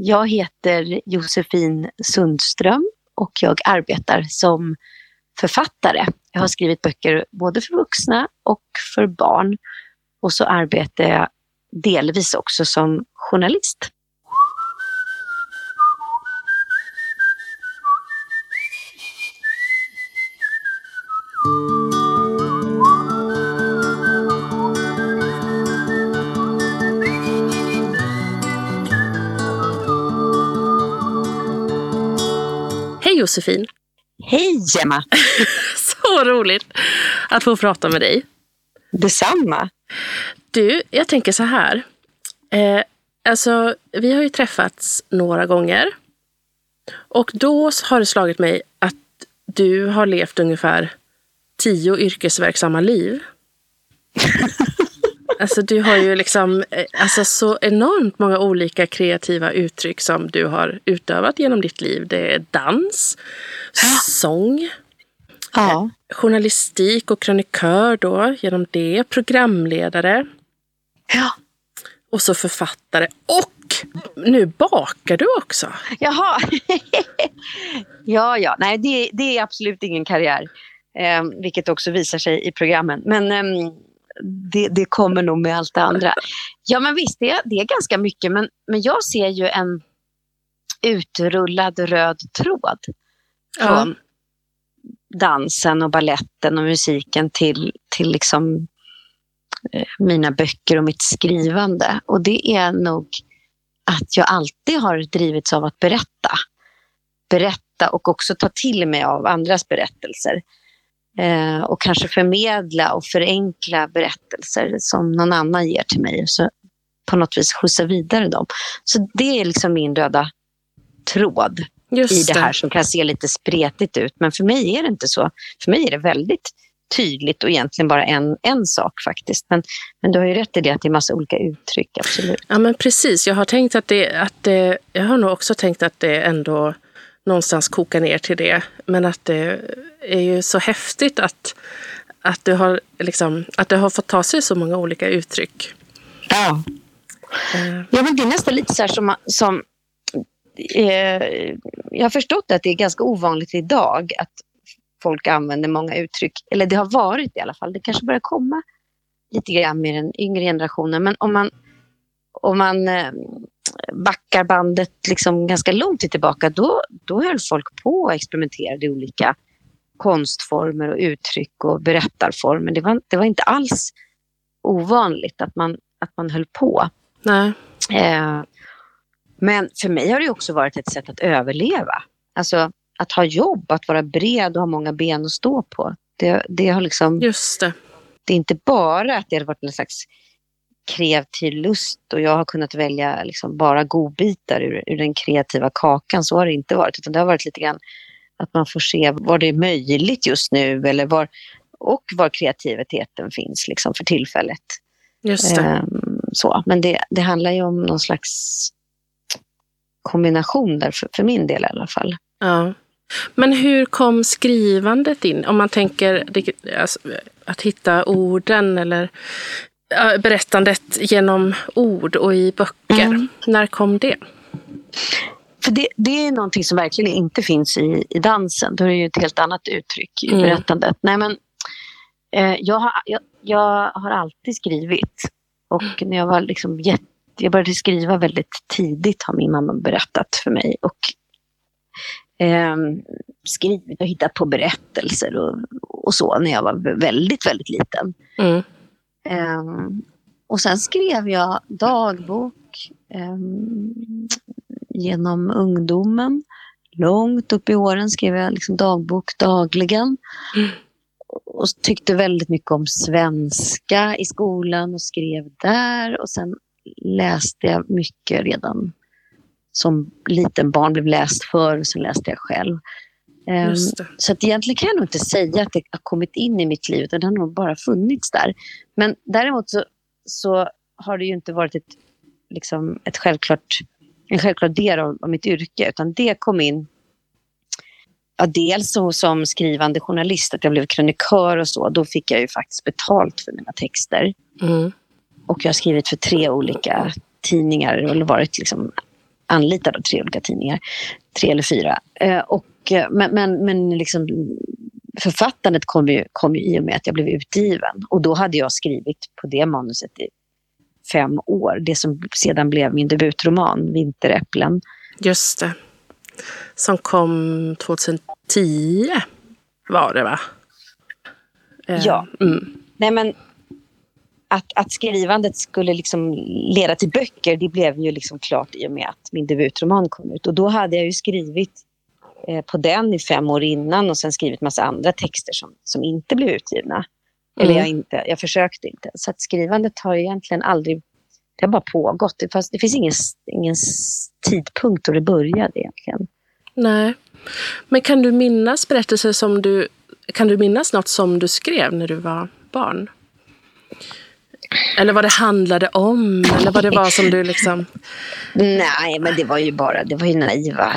Jag heter Josefin Sundström och jag arbetar som författare. Jag har skrivit böcker både för vuxna och för barn. Och så arbetar jag delvis också som journalist. Josefin! Hej Gemma! Så roligt att få prata med dig. Detsamma. Du, jag tänker så här. Eh, alltså, vi har ju träffats några gånger. Och då har det slagit mig att du har levt ungefär tio yrkesverksamma liv. Alltså du har ju liksom eh, alltså, så enormt många olika kreativa uttryck som du har utövat genom ditt liv. Det är dans, sång, Ja. eh, journalistik och krönikör då genom det, programledare ja. och så författare. Och nu bakar du också. Jaha. ja, ja. Nej, det, det är absolut ingen karriär. Eh, vilket också visar sig i programmen. Men ehm, det, det kommer nog med allt det andra. Ja, men visst, det, det är ganska mycket. Men, men jag ser ju en utrullad röd tråd. Från dansen och balletten och musiken till, till liksom eh, mina böcker och mitt skrivande. Och det är nog att jag alltid har drivits av att berätta. Berätta och också ta till mig av andras berättelser. Eh, och kanske förmedla och förenkla berättelser som någon annan ger till mig. Så på något vis skjutsa vidare dem. Så det är liksom min röda tråd Just i det här som kan se lite spretigt ut. Men för mig är det inte så. För mig är det väldigt tydligt och egentligen bara en, en sak faktiskt. Men, men du har ju rätt i det att det är massa olika uttryck, absolut. Ja men precis, jag har tänkt att det, att det, jag har nog också tänkt att det ändå någonstans kokar ner till det. Men att det är ju så häftigt att, att, du har, liksom, att det har fått ta sig så många olika uttryck. Ja. Eh, Ja, men det är nästan lite så här som, som eh, jag har förstått att det är ganska ovanligt idag att folk använder många uttryck. Eller det har varit i alla fall. Det kanske börjar komma lite grann med den yngre generationen. Men om man, om man eh, backar bandet liksom ganska långt tillbaka, då, då höll folk på och experimenterade i olika konstformer och uttryck och berättarformer. Det var, det var inte alls ovanligt att man, att man höll på. nej, Eh, men för mig har det också varit ett sätt att överleva. Alltså att ha jobb, att vara bred och ha många ben att stå på. Det, det, har liksom, just det. det är inte bara att det har varit en slags kreativ lust och jag har kunnat välja liksom bara godbitar ur, ur den kreativa kakan. Så har det inte varit, utan det har varit lite grann att man får se var det är möjligt just nu eller var, och var kreativiteten finns liksom för tillfället. Just det. Ehm, så. Men det, det handlar ju om någon slags kombination där, för, för min del i alla fall. Ja. Men hur kom skrivandet in? Om man tänker alltså, att hitta orden eller berättandet genom ord och i böcker. Mm. När kom det? För det, det är någonting som verkligen inte finns i, i dansen. Då är det ju ett helt annat uttryck i Mm. berättandet. Nej, men, eh, jag, har, jag, jag har alltid skrivit. Och när jag var liksom jätte, jag började skriva väldigt tidigt har min mamma berättat för mig. Och ehm, skrivit och hittat på berättelser och, och så när jag var väldigt, väldigt liten. Mm. Um, och sen skrev jag dagbok um, genom ungdomen. Långt upp i åren skrev jag liksom dagbok dagligen. Mm. Och tyckte väldigt mycket om svenska i skolan och skrev där. Och sen läste jag mycket redan som liten barn blev läst för och sen läste jag själv. Ehm, så att egentligen kan jag nog inte säga att det har kommit in i mitt liv, utan det har nog bara funnits där. Men däremot så, så har det ju inte varit ett, liksom ett självklart, en självklar del av, av mitt yrke, utan det kom in Ja, dels så, som skrivande journalist, att jag blev krönikör och så. Då fick jag ju faktiskt betalt för mina texter. Mm. Och jag har skrivit för tre olika tidningar. Har varit liksom anlitad av tre olika tidningar. Tre eller fyra. Eh, och, eh, men men, men liksom, författandet kom ju, kom ju i och med att jag blev utgiven. Och då hade jag skrivit på det manuset i fem år. Det som sedan blev min debutroman, Vinteräpplen. Just det. Som kom 2010 var det va? Eh, ja. Mm. Nej, men att, att skrivandet skulle liksom leda till böcker, det blev ju liksom klart i och med att min debutroman kom ut. Och då hade jag ju skrivit eh, på den i fem år innan och sen skrivit massa andra texter som, som inte blev utgivna. Mm. Eller jag, inte, jag försökte inte. Så att skrivandet har egentligen aldrig, det har bara pågått. Det, fast det finns ingen, ingen tidpunkt då det började egentligen. Nej. Men kan du minnas berättelser som du, kan du minnas något som du skrev när du var barn? Eller vad det handlade om? Eller vad det var som du liksom... Nej, men det var ju bara det var ju naiva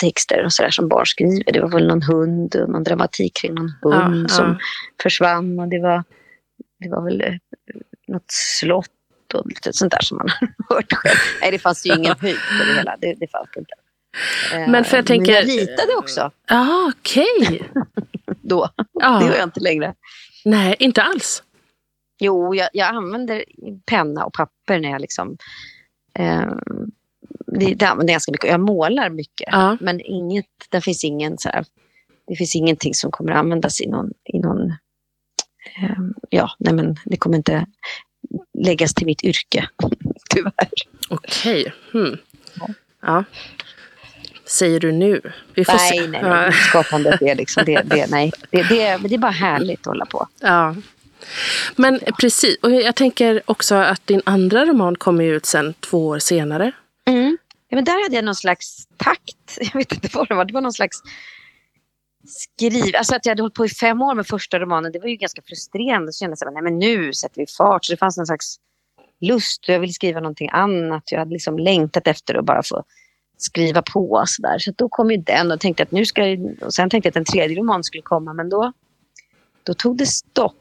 texter och sådär som barn skriver. Det var väl någon hund och någon dramatik kring någon hund ja, som ja. försvann. Och det var, det var väl eh, något slott och lite sånt där som man har hört själv. Nej, det fanns ju ingen höjd på det hela. Det, det fanns inte. Men för jag tänker... Men jag ritade också. Ja, okej. Okay. Då. Ja. Det gör jag inte längre. Nej, inte alls. Jo, jag, jag använder penna och papper när jag liksom... Eh, det, det använder jag ganska mycket. Jag målar mycket. Ja. Men inget, det finns ingen så här, Det finns ingenting som kommer användas i någon... I någon eh, ja, nej men det kommer inte läggas till mitt yrke, tyvärr. Okej. Okay. Hmm. Ja. ja. Säger du nu? Vi får nej, se. nej, nej. Skapandet är liksom det, det, nej. Det, det, det är bara härligt att hålla på. Ja. Men eh, precis, och jag tänker också att din andra roman kommer ut sen två år senare. Mm. Ja, men där hade jag någon slags takt. Jag vet inte vad det var. Det var någon slags skriv... Alltså att jag hade hållit på i fem år med första romanen, det var ju ganska frustrerande. Så kände jag att nu sätter vi fart. Så det fanns någon slags lust och jag ville skriva någonting annat. Jag hade liksom längtat efter att bara få skriva på. Så, där. så då kom ju den och tänkte att nu ska jag... Och sen tänkte jag att en tredje roman skulle komma, men då, då tog det stopp.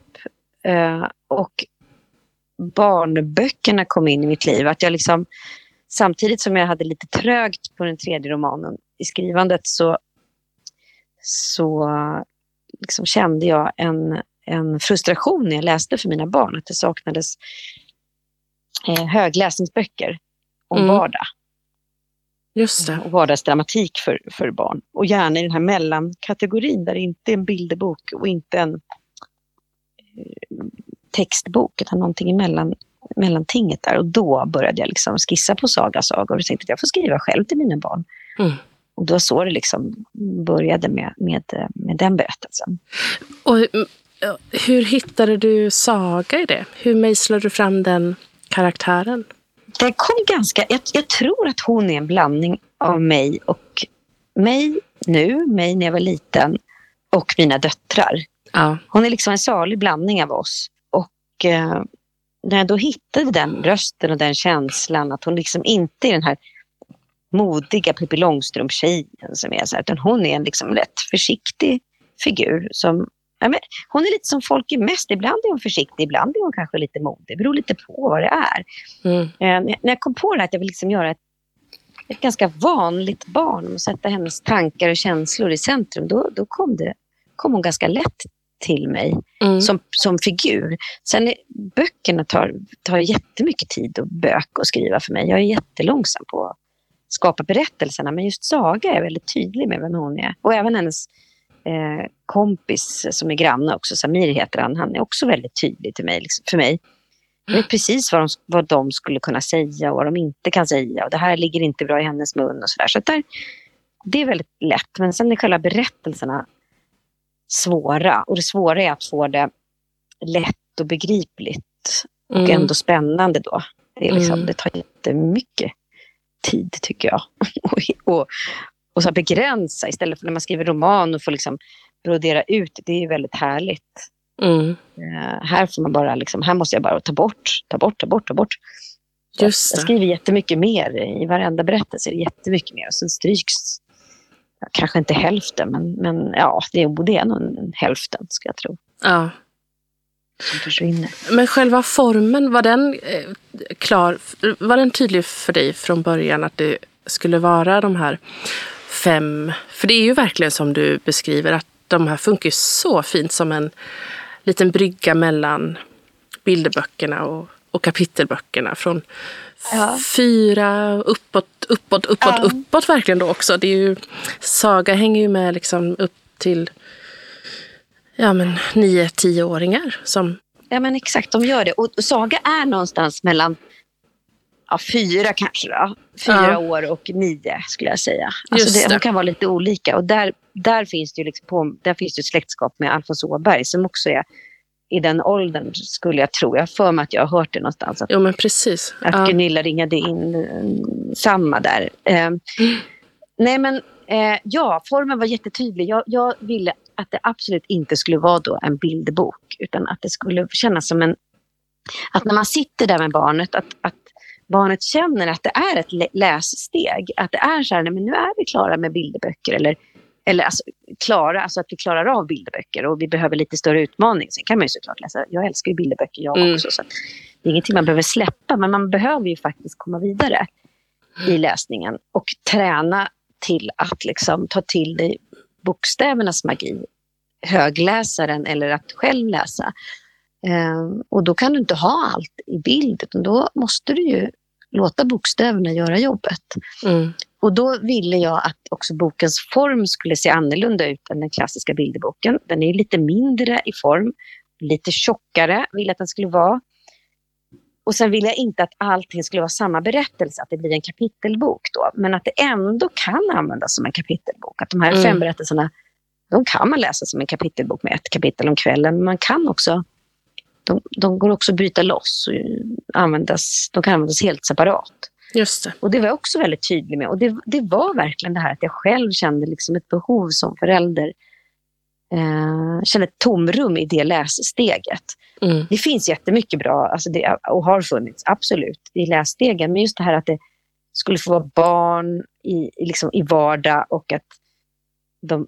Uh, och barnböckerna kom in i mitt liv. Att jag liksom, samtidigt som jag hade lite trögt på den tredje romanen i skrivandet så, så liksom kände jag en, en frustration när jag läste för mina barn. Att det saknades eh, högläsningsböcker om mm. vardag. Just det. Och vardagsdramatik för, för barn. Och gärna i den här mellankategorin där det inte är en bilderbok och inte en eh, textbok utan någonting emellan, mellantinget där. Och då började jag liksom skissa på sagasagor och tänkte att jag får skriva själv till mina barn. Mm. Och då så det liksom började med, med, med den berättelsen. Och hur hittade du Saga i det? Hur mejslade du fram den karaktären? Det kom ganska... Jag, jag, tror att hon är en blandning av mig och mig nu, mig när jag var liten och mina döttrar. Ja. Hon är liksom en salig blandning av oss. Och eh, när jag då hittade den rösten och den känslan att hon liksom inte är den här modiga Pippi Långstrump-tjejen som är så här, utan hon är en liksom rätt försiktig figur som Ja, men hon är lite som folk är mest. Ibland är hon försiktig, ibland är hon kanske lite modig. Det beror lite på vad det är. Mm. Eh, när jag kom på det att jag vill liksom göra ett, ett ganska vanligt barn och sätta hennes tankar och känslor i centrum, då, då kom, det, kom hon ganska lätt till mig mm. som, som figur. Sen är, böckerna tar, tar jättemycket tid och bök att skriva för mig. Jag är jättelångsam på att skapa berättelserna, men just Saga är väldigt tydlig med vem hon är. Och även hennes eh, kompis som är granne också, Samir heter han, han är också väldigt tydlig till mig, liksom, för mig. Jag vet precis vad de, vad de skulle kunna säga och vad de inte kan säga. Och det här ligger inte bra i hennes mun och sådär. Så där, det är väldigt lätt. Men sen är själva berättelserna svåra. Och det svåra är att få det lätt och begripligt. Och mm. ändå spännande då. Det, är liksom, mm. det tar jättemycket tid tycker jag. och, och, och så begränsa istället för när man skriver roman och får liksom brodera ut. Det är väldigt härligt. Mm. Uh, här får man bara liksom, här måste jag bara ta bort, ta bort, ta bort, ta bort. Just jag skriver jättemycket mer i varenda berättelse. Jättemycket mer och sen stryks kanske inte hälften, men, men ja, det är, det är nog en, hälften ska jag tro. Ja. Som försvinner. Men själva formen, var den eh, klar? Var den tydlig för dig från början att det skulle vara de här fem... För det är ju verkligen som du beskriver att de här funkar så fint som en liten brygga mellan bilderböckerna och, och kapitelböckerna. Från ja. fyra uppåt, uppåt, uppåt, ja. uppåt verkligen då också. Det är ju, saga hänger ju med liksom upp till ja, men nio, tioåringar. Som... Ja men exakt, de gör det. Och Saga är någonstans mellan ja, fyra kanske då. Fyra ja. år och nio skulle jag säga. Alltså det, de kan vara lite olika. Och där, där finns det ju liksom på, där finns det släktskap med Alfons Åberg som också är i den åldern skulle jag tro. Jag har för mig att jag har hört det någonstans. Att, jo, men precis. Att ja. Gunilla ringade in um, samma där. Eh, mm. Nej, men eh, ja, formen var jättetydlig. Jag, jag, ville att det absolut inte skulle vara då en bilderbok, utan att det skulle kännas som en... Att när man sitter där med barnet, att, att barnet känner att det är ett lässteg. Att det är så här, nej, men nu är vi klara med bilderböcker. Eller eller alltså, klara, alltså att vi klarar av bilderböcker och vi behöver lite större utmaning. Sen kan man ju såklart läsa, jag älskar ju bilderböcker jag mm. också. Så det är ingenting man behöver släppa, men man behöver ju faktiskt komma vidare i läsningen och träna till att liksom ta till dig bokstävernas magi, högläsaren eller att själv läsa. Um, och då kan du inte ha allt i bild, utan då måste du ju låta bokstäverna göra jobbet. Mm. Och då ville jag att också bokens form skulle se annorlunda ut än den klassiska bilderboken. Den är lite mindre i form, lite tjockare vill jag att den skulle vara. Och sen vill jag inte att allting skulle vara samma berättelse, att det blir en kapitelbok då. Men att det ändå kan användas som en kapitelbok. Att de här mm. fem berättelserna, de kan man läsa som en kapitelbok med ett kapitel om kvällen. Man kan också, de, de går också att bryta loss och användas, de kan användas helt separat. Just det. Och det var jag också väldigt tydlig med. Och det, det var verkligen det här att jag själv kände liksom ett behov som förälder. Eh, kände ett tomrum i det lässteget. Mm. Det finns jättemycket bra, alltså det, och har funnits, absolut, i lässtegen. Men just det här att det skulle få vara barn i, liksom, i vardag och att de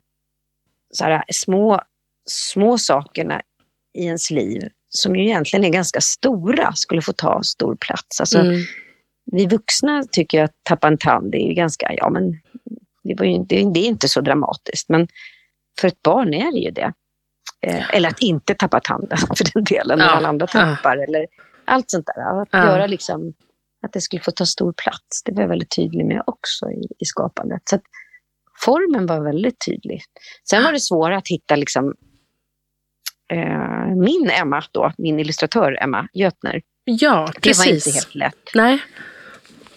så här, små, små sakerna i ens liv, som ju egentligen är ganska stora, skulle få ta stor plats. Alltså, mm vi vuxna tycker jag att tappa en tand det är ganska, ja men det, ju, det, det är inte så dramatiskt. Men för ett barn är det ju det. Eh, eller att inte tappa tanden för den delen, när alla andra tappar. Ja. Eller allt sånt där. Att ja. göra liksom, att det skulle få ta stor plats. Det var jag väldigt tydlig med också i, i skapandet. Så att, formen var väldigt tydlig. Sen var det svårare att hitta liksom, eh, min Emma, då, min illustratör Emma Götner. Ja, precis. Det var inte helt lätt. Nej.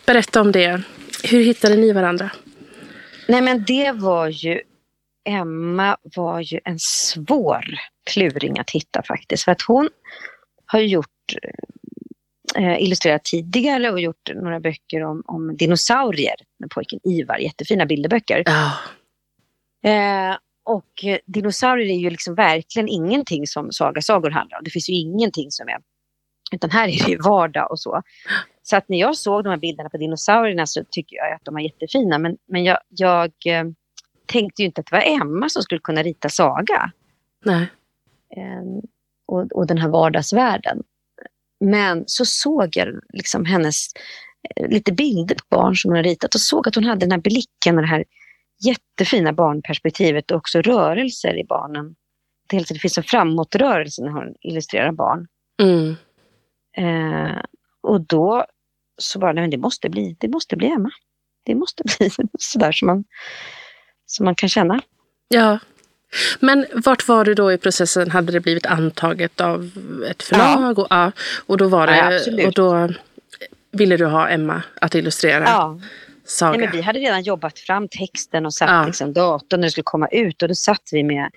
Berätta om det. Hur hittade ni varandra? Nej men det var ju, Emma var ju en svår kluring att hitta faktiskt. För att hon har gjort, eh, illustrerat tidigare och gjort några böcker om, om dinosaurier med pojken Ivar. Jättefina bilderböcker. Oh. Eh, och dinosaurier är ju liksom verkligen ingenting som sagasagor handlar om. Det finns ju ingenting som är utan här är det ju vardag och så. Så att när jag såg de här bilderna på dinosaurierna så tycker jag att de var jättefina. Men, men jag, jag eh, tänkte ju inte att det var Emma som skulle kunna rita Saga. Nej. Eh, och, och den här vardagsvärlden. Men så såg jag liksom hennes eh, lite bilder på barn som hon har ritat och såg att hon hade den här blicken och det här jättefina barnperspektivet och också rörelser i barnen. Det finns en framåtrörelse när hon illustrerar barn. Mm. Eh, och då så var det, det måste bli, det måste bli Emma. Det måste bli sådär som man, som man kan känna. Ja. Men vart var du då i processen? Hade det blivit antaget av ett förlag? Ja. Och, ja, och då var det, ja, och då ville du ha Emma att illustrera ja. Saga? Nej, men vi hade redan jobbat fram texten och satt ja. liksom datorn när det skulle komma ut och då satt vi med,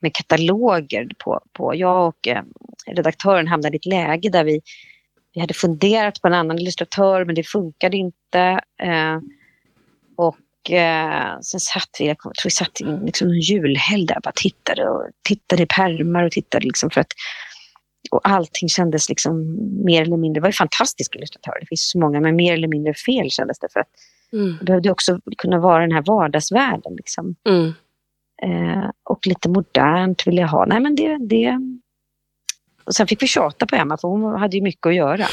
med kataloger på, på jag och eh, redaktören hamnade i ett läge där vi, vi hade funderat på en annan illustratör men det funkade inte. Eh, och eh, sen satt vi, jag tror vi satt i liksom en julhelg där och bara tittade och tittade i pärmar och tittade liksom för att och allting kändes liksom mer eller mindre, det var ju fantastiska illustratörer, det finns så många, men mer eller mindre fel kändes det för att mm. det behövde också kunna vara den här vardagsvärlden. Liksom. Mm. Eh, och lite modernt vill jag ha. Nej men det, det, och sen fick vi tjata på Emma för hon hade ju mycket att göra.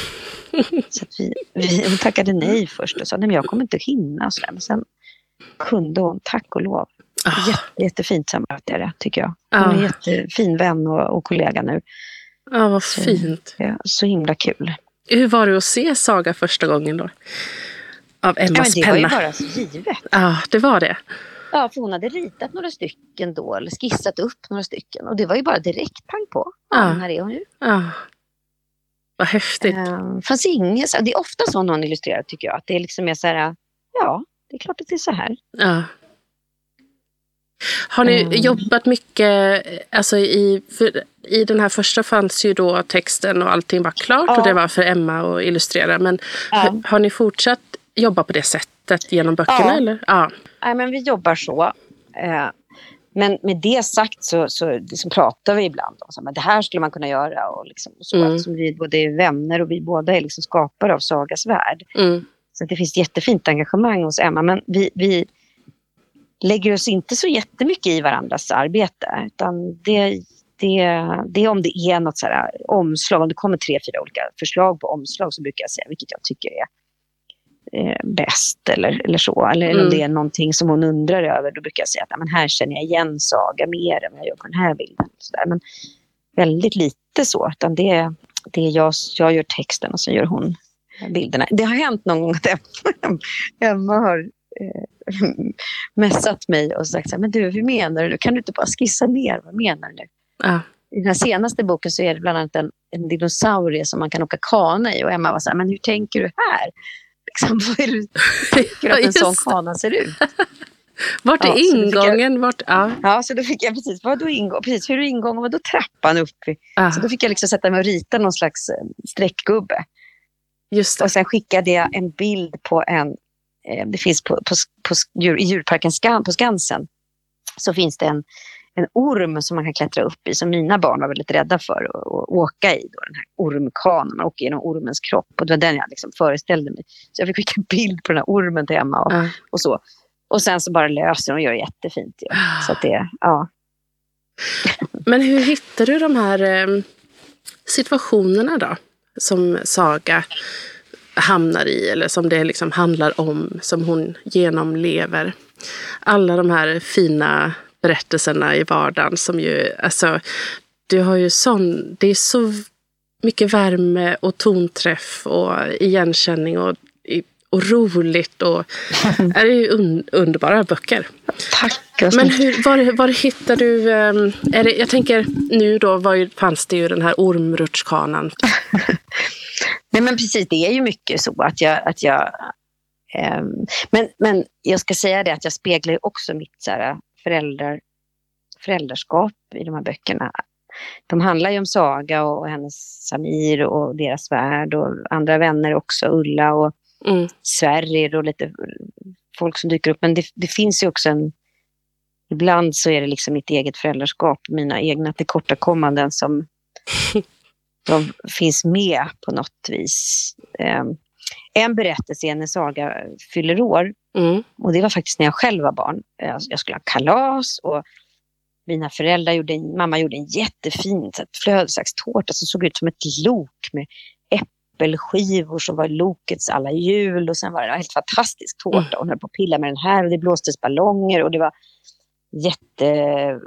Så att vi, vi, hon tackade nej först och sa nej men jag kommer inte hinna. Och så där. Men sen kunde hon, tack och lov. Ah, Jätte, jättefint samarbete är det, tycker jag. Hon är en ah, jättefin vän och, och kollega nu. ah, vad Så, fint. ja, så himla kul. Hur var det att se Saga första gången då? Av Ja, men Emmas det var ju penna. bara så givet. Ja, det var det. Ja, för hon hade ritat några stycken då, eller skissat upp några stycken. Och det var ju bara direkt pang på. Ja, Ja. här är hon ju. Ja. Vad häftigt. Uh, fanns inget, så- det är ofta så någon illustrerar tycker jag. Att det är liksom mer så här, ja, det är klart att det är så här. Ja. Har ni Mm. jobbat mycket, alltså i, för, i den här första fanns ju då texten och allting var klart Ja. och det var för Emma att illustrera. Men Ja. har, har ni fortsatt jobba på det sättet genom böckerna? Ja. Eller? Ja. Nej, men vi jobbar så. Eh, men med det sagt så, så liksom pratar vi ibland om så här, det här skulle man kunna göra. Och liksom, och så, Mm. Eftersom vi både är vänner och vi båda är liksom skapare av Sagas värld. Mm. Så det finns jättefint engagemang hos Emma. Men vi, vi lägger oss inte så jättemycket i varandras arbete. Utan det, det, det är om det är något så här omslag, om det kommer tre, fyra olika förslag på omslag så brukar jag säga vilket jag tycker är eh, bäst eller, eller så. Eller, eller om Mm. det är någonting som hon undrar över, då brukar jag säga att "Ja, men här känner jag igen Saga mer än vad jag gör på den här bilden. Så där. Men väldigt lite så, utan det, är- det är jag, jag gör texten och så gör hon bilderna. Det har hänt någon gång att Emma, Emma har eh, messat mig och sagt så här, men du, hur menar du? Kan du inte bara skissa ner? Vad menar du? Ja. I den här senaste boken så är det bland annat en, en dinosaurie som man kan åka kana i och Emma var så här, men hur tänker du här? Liksom, vad är det tänker att en sån kana ser ut? Vart är Ja, fick jag- ingången? Vart, ja. Ja, så då fick jag precis, vad då ingång? Precis, hur är ingången? Vad då trappan upp? Ja. Så då fick jag liksom sätta mig och rita någon slags eh, streckgubbe. Just det. Och sen skickade jag en bild på en, eh, det finns på, på, på djur, i djurparken Skan, på Skansen, så finns det en, en orm som man kan klättra upp i, som mina barn var väldigt rädda för att, att åka i. Då, den här ormkanan, man åker genom ormens kropp. Och det var den jag liksom föreställde mig. Så jag fick skicka en bild på den här ormen till Emma och, Ja. och så. Och sen så bara löser hon och gör det jättefint. Ju. Så att det, ja. Men hur hittar du de här eh, situationerna då? Som Saga hamnar i eller som det liksom handlar om, som hon genomlever. Alla de här fina berättelserna i vardagen som ju, alltså, du har ju sån, det är så mycket värme och tonträff och igenkänning och, och roligt och det är ju un, underbara böcker. Tack. Men hur, var, var hittar du... ehm, är det, jag tänker nu då var fanns det ju den här ormrutschkanan. Nej men precis, det är ju mycket så att jag... Att jag ehm, men, men jag ska säga det att jag speglar ju också mitt så här, föräldrar, föräldraskap i de här böckerna. De handlar ju om Saga och hennes Samir och deras värld och andra vänner också, Ulla och Mm. Sverrir och lite folk som dyker upp. Men det, det finns ju också en... Ibland så är det liksom mitt eget föräldraskap, mina egna tillkortakommanden som de finns med på något vis. Eh, en berättelse är när Saga fyller år Mm. och det var faktiskt när jag själv var barn. Jag, jag skulle ha kalas och mina föräldrar gjorde, en, mamma gjorde en jättefin flödesakstårta som såg ut som ett lok med äppelskivor som var lokets alla hjul och sen var det en helt fantastisk tårta. Hon höll på att pilla med den här och det blåstes ballonger och det var jätte eh,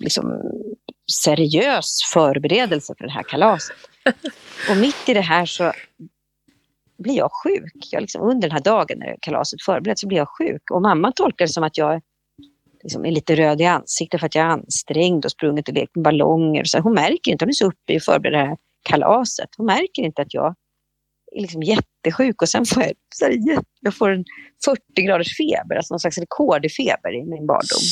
liksom, seriös förberedelse för det här kalaset. Och mitt i det här så blir jag sjuk. Jag liksom, under den här dagen när kalaset förbereds så blir jag sjuk. Och mamma tolkar det som att jag liksom är lite röd i ansiktet för att jag är ansträngd och sprungit och lekt med ballonger. Så hon märker inte, hon är så uppe i att förbereda det här kalaset. Hon märker inte att jag är liksom jättesjuk och sen får jag, så här, jag får en 40 graders feber, alltså någon slags rekordfeber i min barndom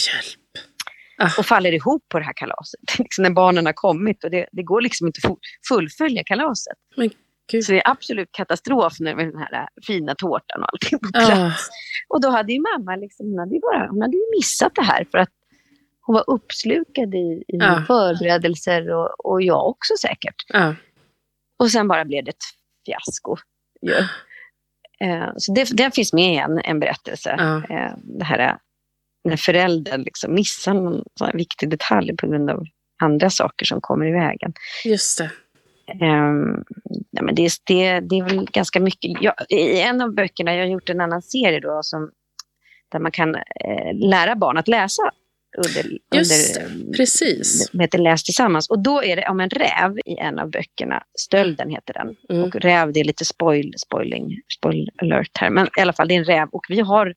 Hjälp. och faller ihop på det här kalaset. liksom när barnen har kommit och det, det går liksom inte att fu- fullfölja kalaset. Men gud. Så det är absolut katastrof nu med den här äh, fina tårtan och allting på Ah, plats. Och då hade ju mamma liksom, hon hade ju bara, hon hade missat det här för att hon var uppslukad i, i Ja. förberedelser och, och jag också säkert. ja. Och sen bara blev det ett fiasko. ju. Eh, så det, det finns med i en, berättelse. Eh, det här eh, när föräldern liksom missar någon viktig detalj på grund av andra saker som kommer i vägen. Just det. Um, ja, men det, det, det är väl ganska mycket. Jag, I en av böckerna, jag har gjort en annan serie då, som, där man kan eh, lära barn att läsa. Under, Just under, precis. Det heter Läs tillsammans. Och då är det om en räv i en av böckerna. Stölden heter den. Mm. Och räv, det är lite spoil, spoiling, spoil alert här. Men i alla fall, det är en räv. Och vi har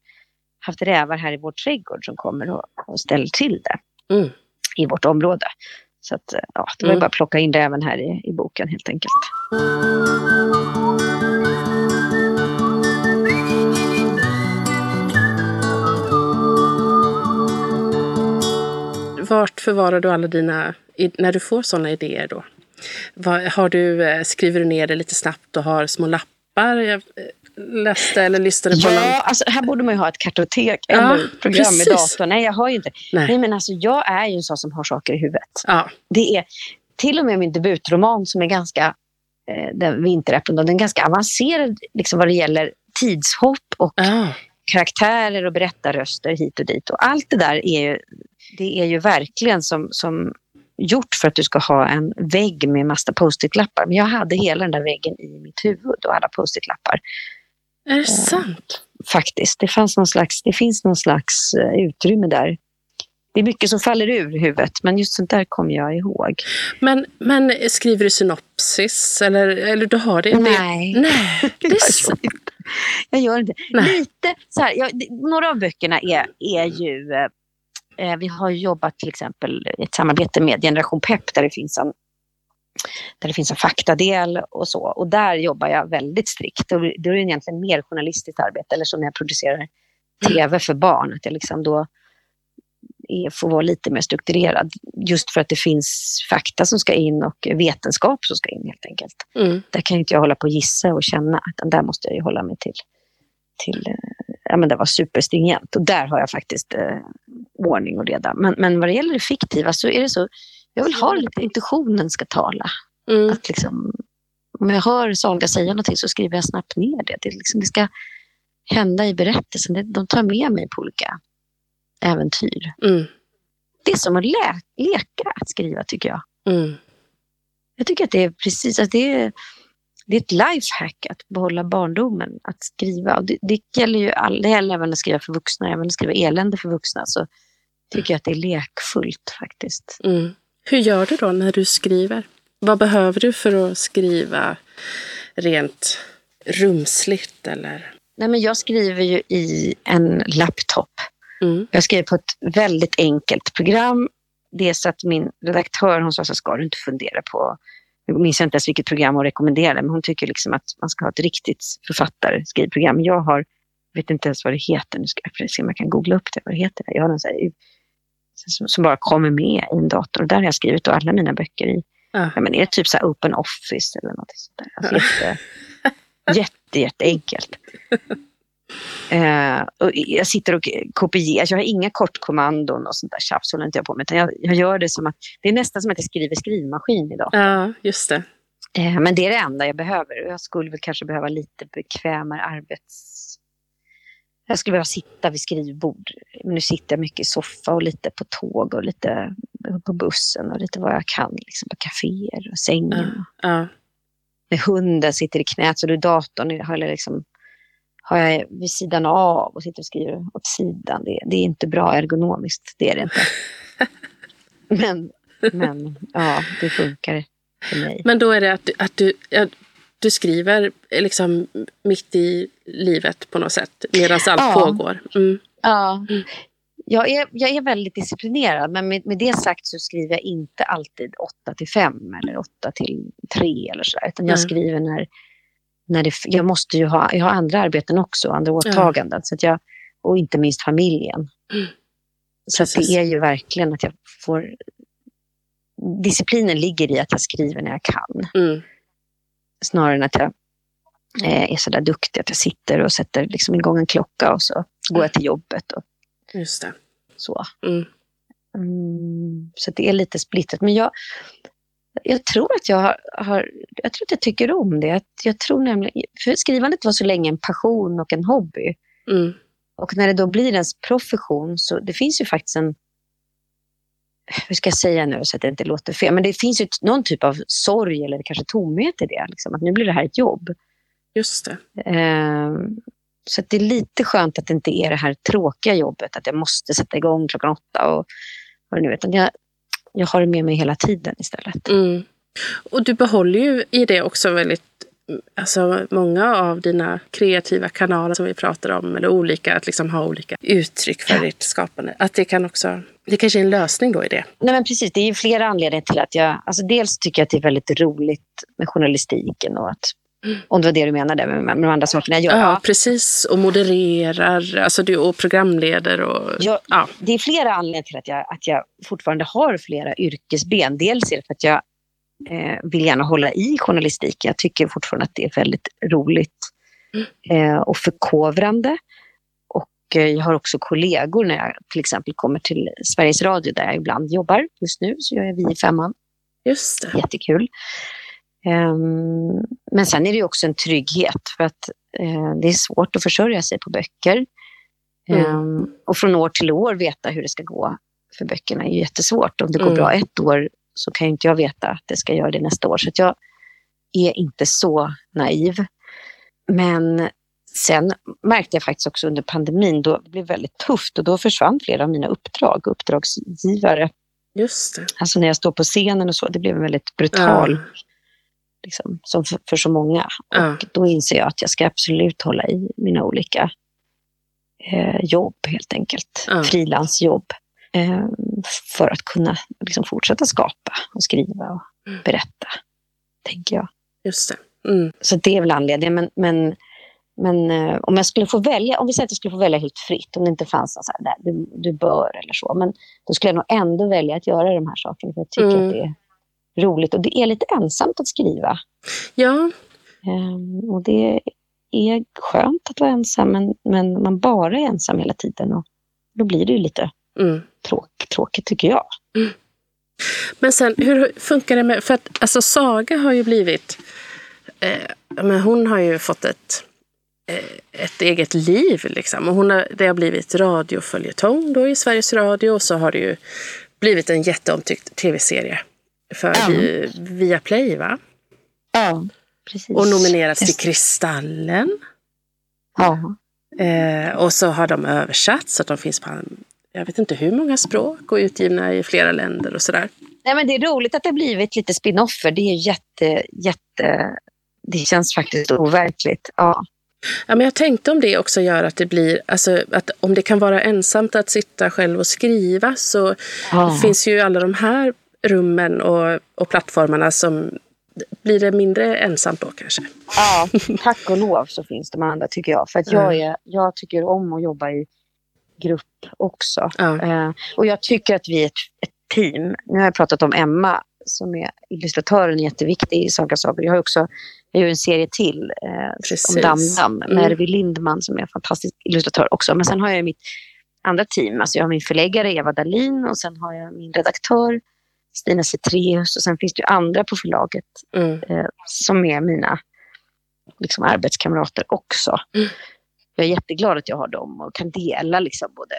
haft rävar här i vår trädgård som kommer och, och ställer till det Mm. i vårt område. Så att, ja, det var Mm. bara att plocka in räven här i, i boken helt enkelt. Vart förvarar du alla dina, när du får sådana idéer då? Har du, eh, skriver du ner det lite snabbt och har små lappar? Läste eller lyssnade på någon. Ja, alltså, här borde man ju ha ett kartotek Ja, eller program precis. i datorn. Nej, jag har ju inte. Nej. Nej, men alltså, jag är ju en sån som har saker i huvudet. Ja, Det är till och med min debutroman som är ganska, eh, den Vinteräpplen, då, den är ganska avancerad liksom, vad det gäller tidshopp och ja, karaktärer och berättarröster hit och dit. Och allt det där är ju, det är ju verkligen som, som gjort för att du ska ha en vägg med massa post-it-lappar. Men jag hade hela den där väggen i mitt huvud och alla post-it-lappar. Är det sant? Faktiskt. Det, fanns någon slags, det finns någon slags eh, utrymme där. Det är mycket som faller ur huvudet, men just sånt där kommer jag ihåg. Men, men skriver du synopsis eller, eller du har det? Nej. Nej, det är Jag så. gör. Jag gör inte. Nej. Lite så här, jag, några av böckerna är, är ju... Eh, eh, vi har jobbat till exempel i ett samarbete med Generation Pep där det finns en där det finns en faktadel och så. Och där jobbar jag väldigt strikt. Och då är det egentligen mer journalistiskt arbete. Eller som när jag producerar tv för barn. Att jag liksom då är, får vara lite mer strukturerad. Just för att det finns fakta som ska in och vetenskap som ska in helt enkelt Mm. där kan inte jag hålla på och gissa och känna, utan där måste jag ju hålla mig till, till eh, ja men det var superstringent. Och där har jag faktiskt eh, ordning och reda. Men, men vad det gäller det fiktiva så är det så, jag vill ha lite, intuitionen ska tala. Mm. Att liksom, om jag hör Saga säga någonting så skriver jag snabbt ner det. Det, liksom, det ska hända i berättelsen. Det, de tar med mig på olika äventyr. Mm. Det är som att lä- leka att skriva tycker jag. Mm. Jag tycker att det är precis att det är, det är ett lifehack att behålla barndomen, att skriva. Och det, det gäller ju all, det gäller även att skriva för vuxna, även att skriva elände för vuxna. Så tycker jag att det är lekfullt faktiskt. Mm. Hur gör du då när du skriver? Vad behöver du för att skriva rent rumsligt? Eller? Nej, men jag skriver ju i en laptop. Mm. Jag skriver på ett väldigt enkelt program. Det är så att min redaktör hon sa så ska du inte fundera på jag minns inte ens vilket program hon rekommenderade, men hon tycker liksom att man ska ha ett riktigt författarskrivprogram. Jag har, vet inte ens vad det heter, nu ska jag se om jag kan googla upp det, vad det heter. Jag har någon så här, som, bara kommer med i en dator. Och där har jag skrivit alla mina böcker i. Ja. Ja, men är det typ så open office eller något sånt där? Alltså jätte, jätte, jätteenkelt. Eh, och jag sitter och kopierar, jag har inga kortkommandon och sånt där tjafs håller inte jag på med. Utan jag, jag gör det som att, det är nästan som att jag skriver skrivmaskin idag. ja, just det. Eh, men det är det enda jag behöver. Jag skulle väl kanske behöva lite bekvämare arbets... Jag skulle behöva sitta vid skrivbord. Nu sitter jag mycket i soffa och lite på tåg och lite på bussen och lite vad jag kan. Liksom på kaféer och sängen. Ja. Ja. Med hunden sitter i knät så du datorn har jag liksom har jag vid sidan av och sitter och skriver åt sidan. Det, det är inte bra ergonomiskt, det är det inte. Men, men ja, det funkar för mig. Men då är det att, du- att du, du skriver liksom mitt i livet på något sätt medan allt Ja. pågår. Mm. Ja. Mm. Jag, är, jag är väldigt disciplinerad, men med, med det sagt så skriver jag inte alltid 8 till 5 eller 8 till 3 eller så där, utan jag skriver när, när det, jag måste ju ha, jag har andra arbeten också, andra åtaganden, så att jag, och inte minst familjen. Mm. Så att det är ju verkligen att jag får, disciplinen ligger i att jag skriver när jag kan, Mm. Snarare än att jag eh, är så där duktig att jag sitter och sätter liksom igång en klocka och så går jag till jobbet och Just det. så. Mm. Mm, så det är lite splittrat. Men jag, jag tror att jag har, har, jag tror att jag tycker om det. Jag, jag tror nämligen, för skrivandet var så länge en passion och en hobby. Mm. Och när det då blir ens profession så det finns ju faktiskt en hur ska jag säga nu så att det inte låter fel, men det finns ju någon typ av sorg eller kanske tomhet i det. Liksom, att nu blir det här ett jobb. Just det. Eh, så det är lite skönt att det inte är det här tråkiga jobbet, att jag måste sätta igång klockan åtta och vad det nu är. Jag, jag har det med mig hela tiden istället. Mm. Och du behåller ju i det också väldigt Alltså många av dina kreativa kanaler som vi pratar om, eller olika, att liksom ha olika uttryck för ja. ditt skapande. Att det kan också, det kanske är en lösning då i det? Nej men precis, det är ju flera anledningar till att jag, alltså dels tycker jag att det är väldigt roligt med journalistiken och att om det var det du menade med, med de andra sakerna jag gör. Ja, precis. Och modererar alltså du, och programleder. Och, jag, ja. Det är flera anledningar till att jag, att jag fortfarande har flera yrkesben. Dels är det för att jag eh, vill gärna hålla i journalistik. Jag tycker fortfarande att det är väldigt roligt eh, och förkovrande. Och eh, jag har också kollegor när jag till exempel kommer till Sveriges Radio där jag ibland jobbar. Just nu så gör jag Vi i femman. Just det. Jättekul. Um, men sen är det också en trygghet för att uh, det är svårt att försörja sig på böcker. Mm. Um, och från år till år veta hur det ska gå för böckerna är jättesvårt. Om det går mm. bra ett år så kan inte jag veta att det ska göra det nästa år. Så jag är inte så naiv. Men sen märkte jag faktiskt också under pandemin, då det blev väldigt tufft och då försvann flera av mina uppdrag, uppdragsgivare. Just det. Alltså när jag står på scenen och så, det blev en väldigt brutal, ja. liksom, som för, för, så många. Ja. Och då inser jag att jag ska absolut hålla i mina olika eh, jobb helt enkelt. Ja. Frilansjobb. Eh, för att kunna liksom, fortsätta skapa och skriva och mm. berätta, tänker jag. Just det. Mm. Så det är väl anledningen. Men, men, men eh, om jag skulle få välja, om vi säger att jag skulle få välja helt fritt, om det inte fanns något så här, du, du bör eller så, men då skulle jag nog ändå välja att göra de här sakerna, för jag tycker mm. att det är roligt. Och det är lite ensamt att skriva. Ja. Um, och det är skönt att vara ensam, men, men man bara är ensam hela tiden. Och då blir det ju lite mm tråk, tråkigt tycker jag. Mm. Men sen, hur funkar det med... För att alltså, Saga har ju blivit... Eh, men hon har ju fått ett, eh, ett eget liv. Liksom. Och hon har, det har blivit radioföljetong då i Sveriges Radio och så har det ju blivit en jätteomtyckt tv-serie för ja. Viaplay, va? Ja, precis. Och nominerats till Kristallen. Ja. Eh, och så har de översatt så att de finns på jag vet inte hur många språk och utgivna i flera länder och sådär. Nej, men det är roligt att det blivit lite spinoffer. Det är jätte, jätte... Det känns faktiskt overkligt. Ja. Ja, men jag tänkte om det också gör att det blir, alltså, att om det kan vara ensamt att sitta själv och skriva så ja. finns ju alla de här rummen och, och plattformarna som blir det mindre ensamt då kanske? Ja, tack och lov så finns de andra tycker jag. För att jag, är, jag tycker om att jobba i grupp också. Ja. Eh, och jag tycker att vi är ett, ett, team. Nu har jag pratat om Emma som är illustratören jätteviktig i Saga Sagor. Jag har också jag gör en serie till eh, om Damdam med mm. Ervi Lindman som är en fantastisk illustratör också. Men sen har jag mitt andra team. Alltså jag har min förläggare Eva Dalin och sen har jag min redaktör Stina Cetreus och sen finns det ju andra på förlaget mm. eh, som är mina liksom, arbetskamrater också. Mm jag är jätteglad att jag har dem och kan dela liksom både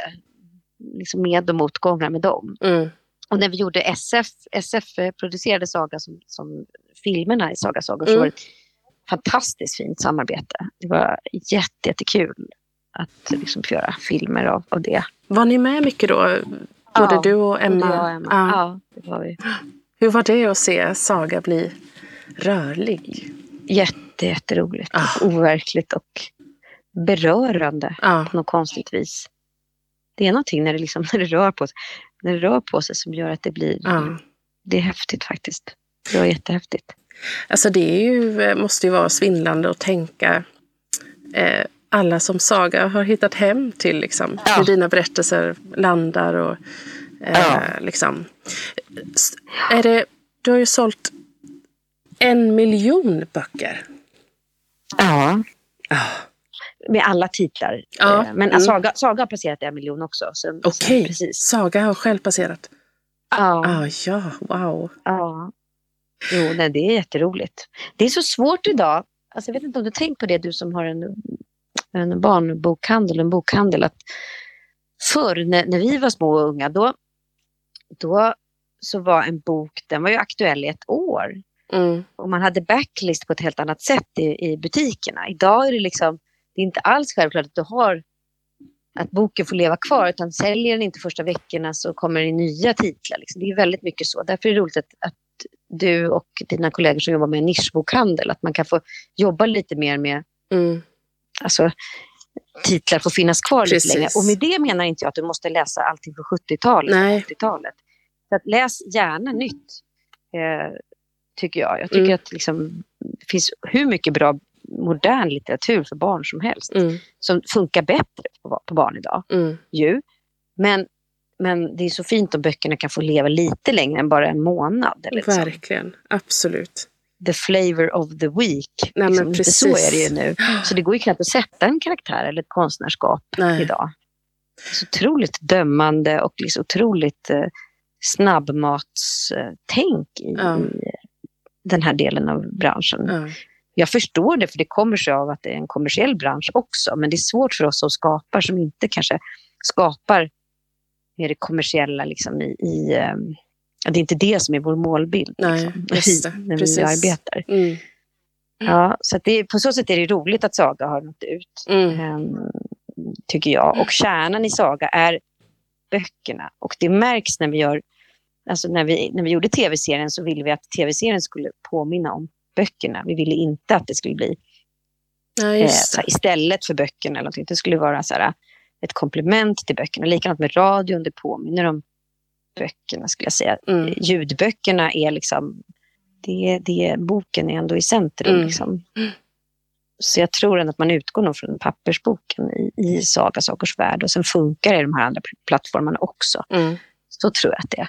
liksom med och motgångar med dem. Mm. Och när vi gjorde SF, SF producerade Saga som, som filmerna i Saga Sagor mm. så var det ett fantastiskt fint samarbete. Det var jätte, jättekul att liksom få göra filmer av, av det. Var ni med mycket då? Både ja, du och Emma? Och Emma. Ja. ja, det var vi. Hur var det att se Saga bli rörlig? Jätte, jätteroligt. Ah. Overkligt och berörande ja. på något konstigt vis. Det är någonting när det, liksom, när det, rör, på sig, när det rör på sig som gör att det blir... Ja. Det är häftigt faktiskt. Det var jättehäftigt. Alltså det är ju, måste ju vara svindlande att tänka eh, alla som Saga har hittat hem till. Liksom, ja. Hur dina berättelser landar. Och, eh, ja. liksom. är det, du har ju sålt en miljon böcker. Ja. Oh med alla titlar. Ja. Eh, men mm. Saga, Saga har passerat en miljon också. Okej, okay. Saga har själv passerat? Ja. Ah, ja, wow. Ja. Jo, nej, det är jätteroligt. Det är så svårt idag. Alltså, jag vet inte om du har tänkt på det, du som har en, en barnbokhandel, en bokhandel. Att förr när, när vi var små och unga, då, då så var en bok, den var ju aktuell i ett år. Mm. Och man hade backlist på ett helt annat sätt i, i butikerna. Idag är det liksom, det är inte alls självklart att du har att boken får leva kvar, utan säljer den inte första veckorna så kommer det nya titlar. Liksom. Det är väldigt mycket så. Därför är det roligt att, att du och dina kollegor som jobbar med nischbokhandel, att man kan få jobba lite mer med Mm. alltså, titlar får finnas kvar Precis. lite längre. Och med det menar inte jag att du måste läsa allting från 70-talet Nej. och 80-talet. Så att läs gärna nytt, eh, tycker jag. Jag tycker Mm. att liksom, det finns hur mycket bra modern litteratur för barn som helst Mm. som funkar bättre på, på barn idag. Mm. Ju. Men, men det är så fint om böckerna kan få leva lite längre än bara en månad. Eller liksom. Verkligen, absolut. The flavor of the week. Nej, liksom. Lite så är det ju nu. Så det går ju knappt att sätta en karaktär eller ett konstnärskap Nej. idag. Så otroligt dömande och liksom otroligt eh, snabbmatstänk i, Ja. i den här delen av branschen. Ja. Jag förstår det, för det kommer sig av att det är en kommersiell bransch också. Men det är svårt för oss som skapar, som inte kanske skapar med det kommersiella liksom i... i eh, ja, det är inte det som är vår målbild Nej, liksom, det. när Precis. vi arbetar. Mm. Ja, så det, på så sätt är det roligt att Saga har nått ut, Mm. ehm, tycker jag. Och kärnan i Saga är böckerna. Och det märks när vi gör... Alltså när vi, när vi gjorde tv-serien så ville vi att tv-serien skulle påminna om böckerna. Vi ville inte att det skulle bli Ja, eh, här, istället för böckerna. Eller någonting. Det skulle vara så här, ett komplement till böckerna. Likadant med radion, det påminner om böckerna skulle jag säga. Mm. Ljudböckerna är liksom, det, det, boken är ändå i centrum. Mm. Liksom. Så jag tror ändå att man utgår nog från pappersboken i, i Saga Sagors värld och sen funkar det i de här andra pl- plattformarna också. Mm. Så tror jag att det är.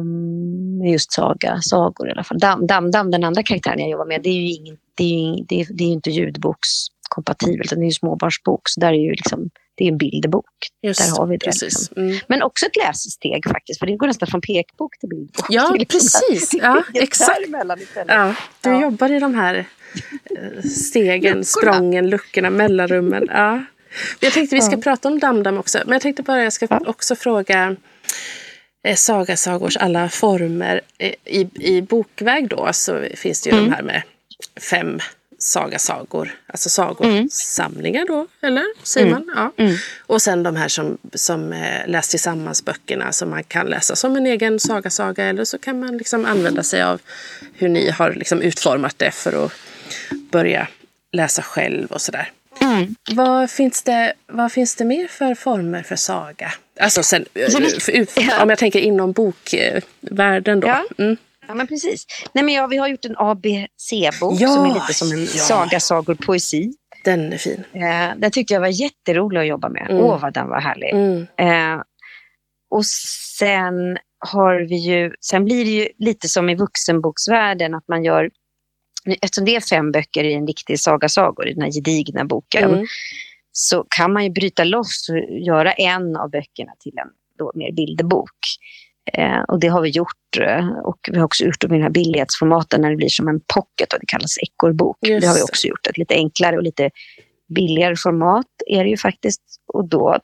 Um, just Saga, sagor i alla fall. Dam, Dam, Dam, den andra karaktären jag jobbar med, det är ju, ingen, det är det är, det är inte ljudbokskompatibelt, utan det är ju småbarnsbok. Så där är ju liksom, det är en bilderbok. Just Där har vi det, liksom. Mm. Men också ett lässteg faktiskt, för det går nästan från pekbok till bildbok. Ja, liksom precis. där- Ja, exakt. Ja, du Ja. jobbar i de här eh, stegen, Luckorna. sprången, luckorna, mellanrummen. Ja. Jag tänkte vi ska Ja. prata om Damdam också. Men jag tänkte bara jag ska också fråga eh, Saga Sagors alla former. Eh, I, I bokväg då så finns det ju Mm. de här med fem sagasagor. Alltså sagosamlingar då, eller? Säger Mm. man? Ja. Mm. Och sen de här som, som eh, läs tillsammans-böckerna som man kan läsa som en egen sagasaga eller så kan man liksom använda sig av hur ni har liksom utformat det för att börja läsa själv och sådär. Mm. Vad finns, det, vad finns det mer för former för saga? Alltså sen, eh, för, ut- Ja. om jag tänker inom bokvärlden då. Ja. Mm. Ja, men precis. Nej, men ja, vi har gjort en ABC-bok Ja, som är lite som en ja. saga, sagor, poesi. Den är fin. Eh, den tyckte jag var jätterolig att jobba med. Åh, Mm. vad den var härlig. Mm. Eh, och sen har vi ju, sen blir det ju lite som i vuxenboksvärlden att man gör, eftersom det är fem böcker i en riktig saga sagor, i den här gedigna boken, Mm. så kan man ju bryta loss och göra en av böckerna till en då mer bilderbok. Eh, och det har vi gjort. eh, Och vi har också gjort det med den här billighetsformaten när det blir som en pocket och det kallas ekorrbok. Det har vi också gjort. Ett lite enklare och lite billigare format är det ju faktiskt. Och då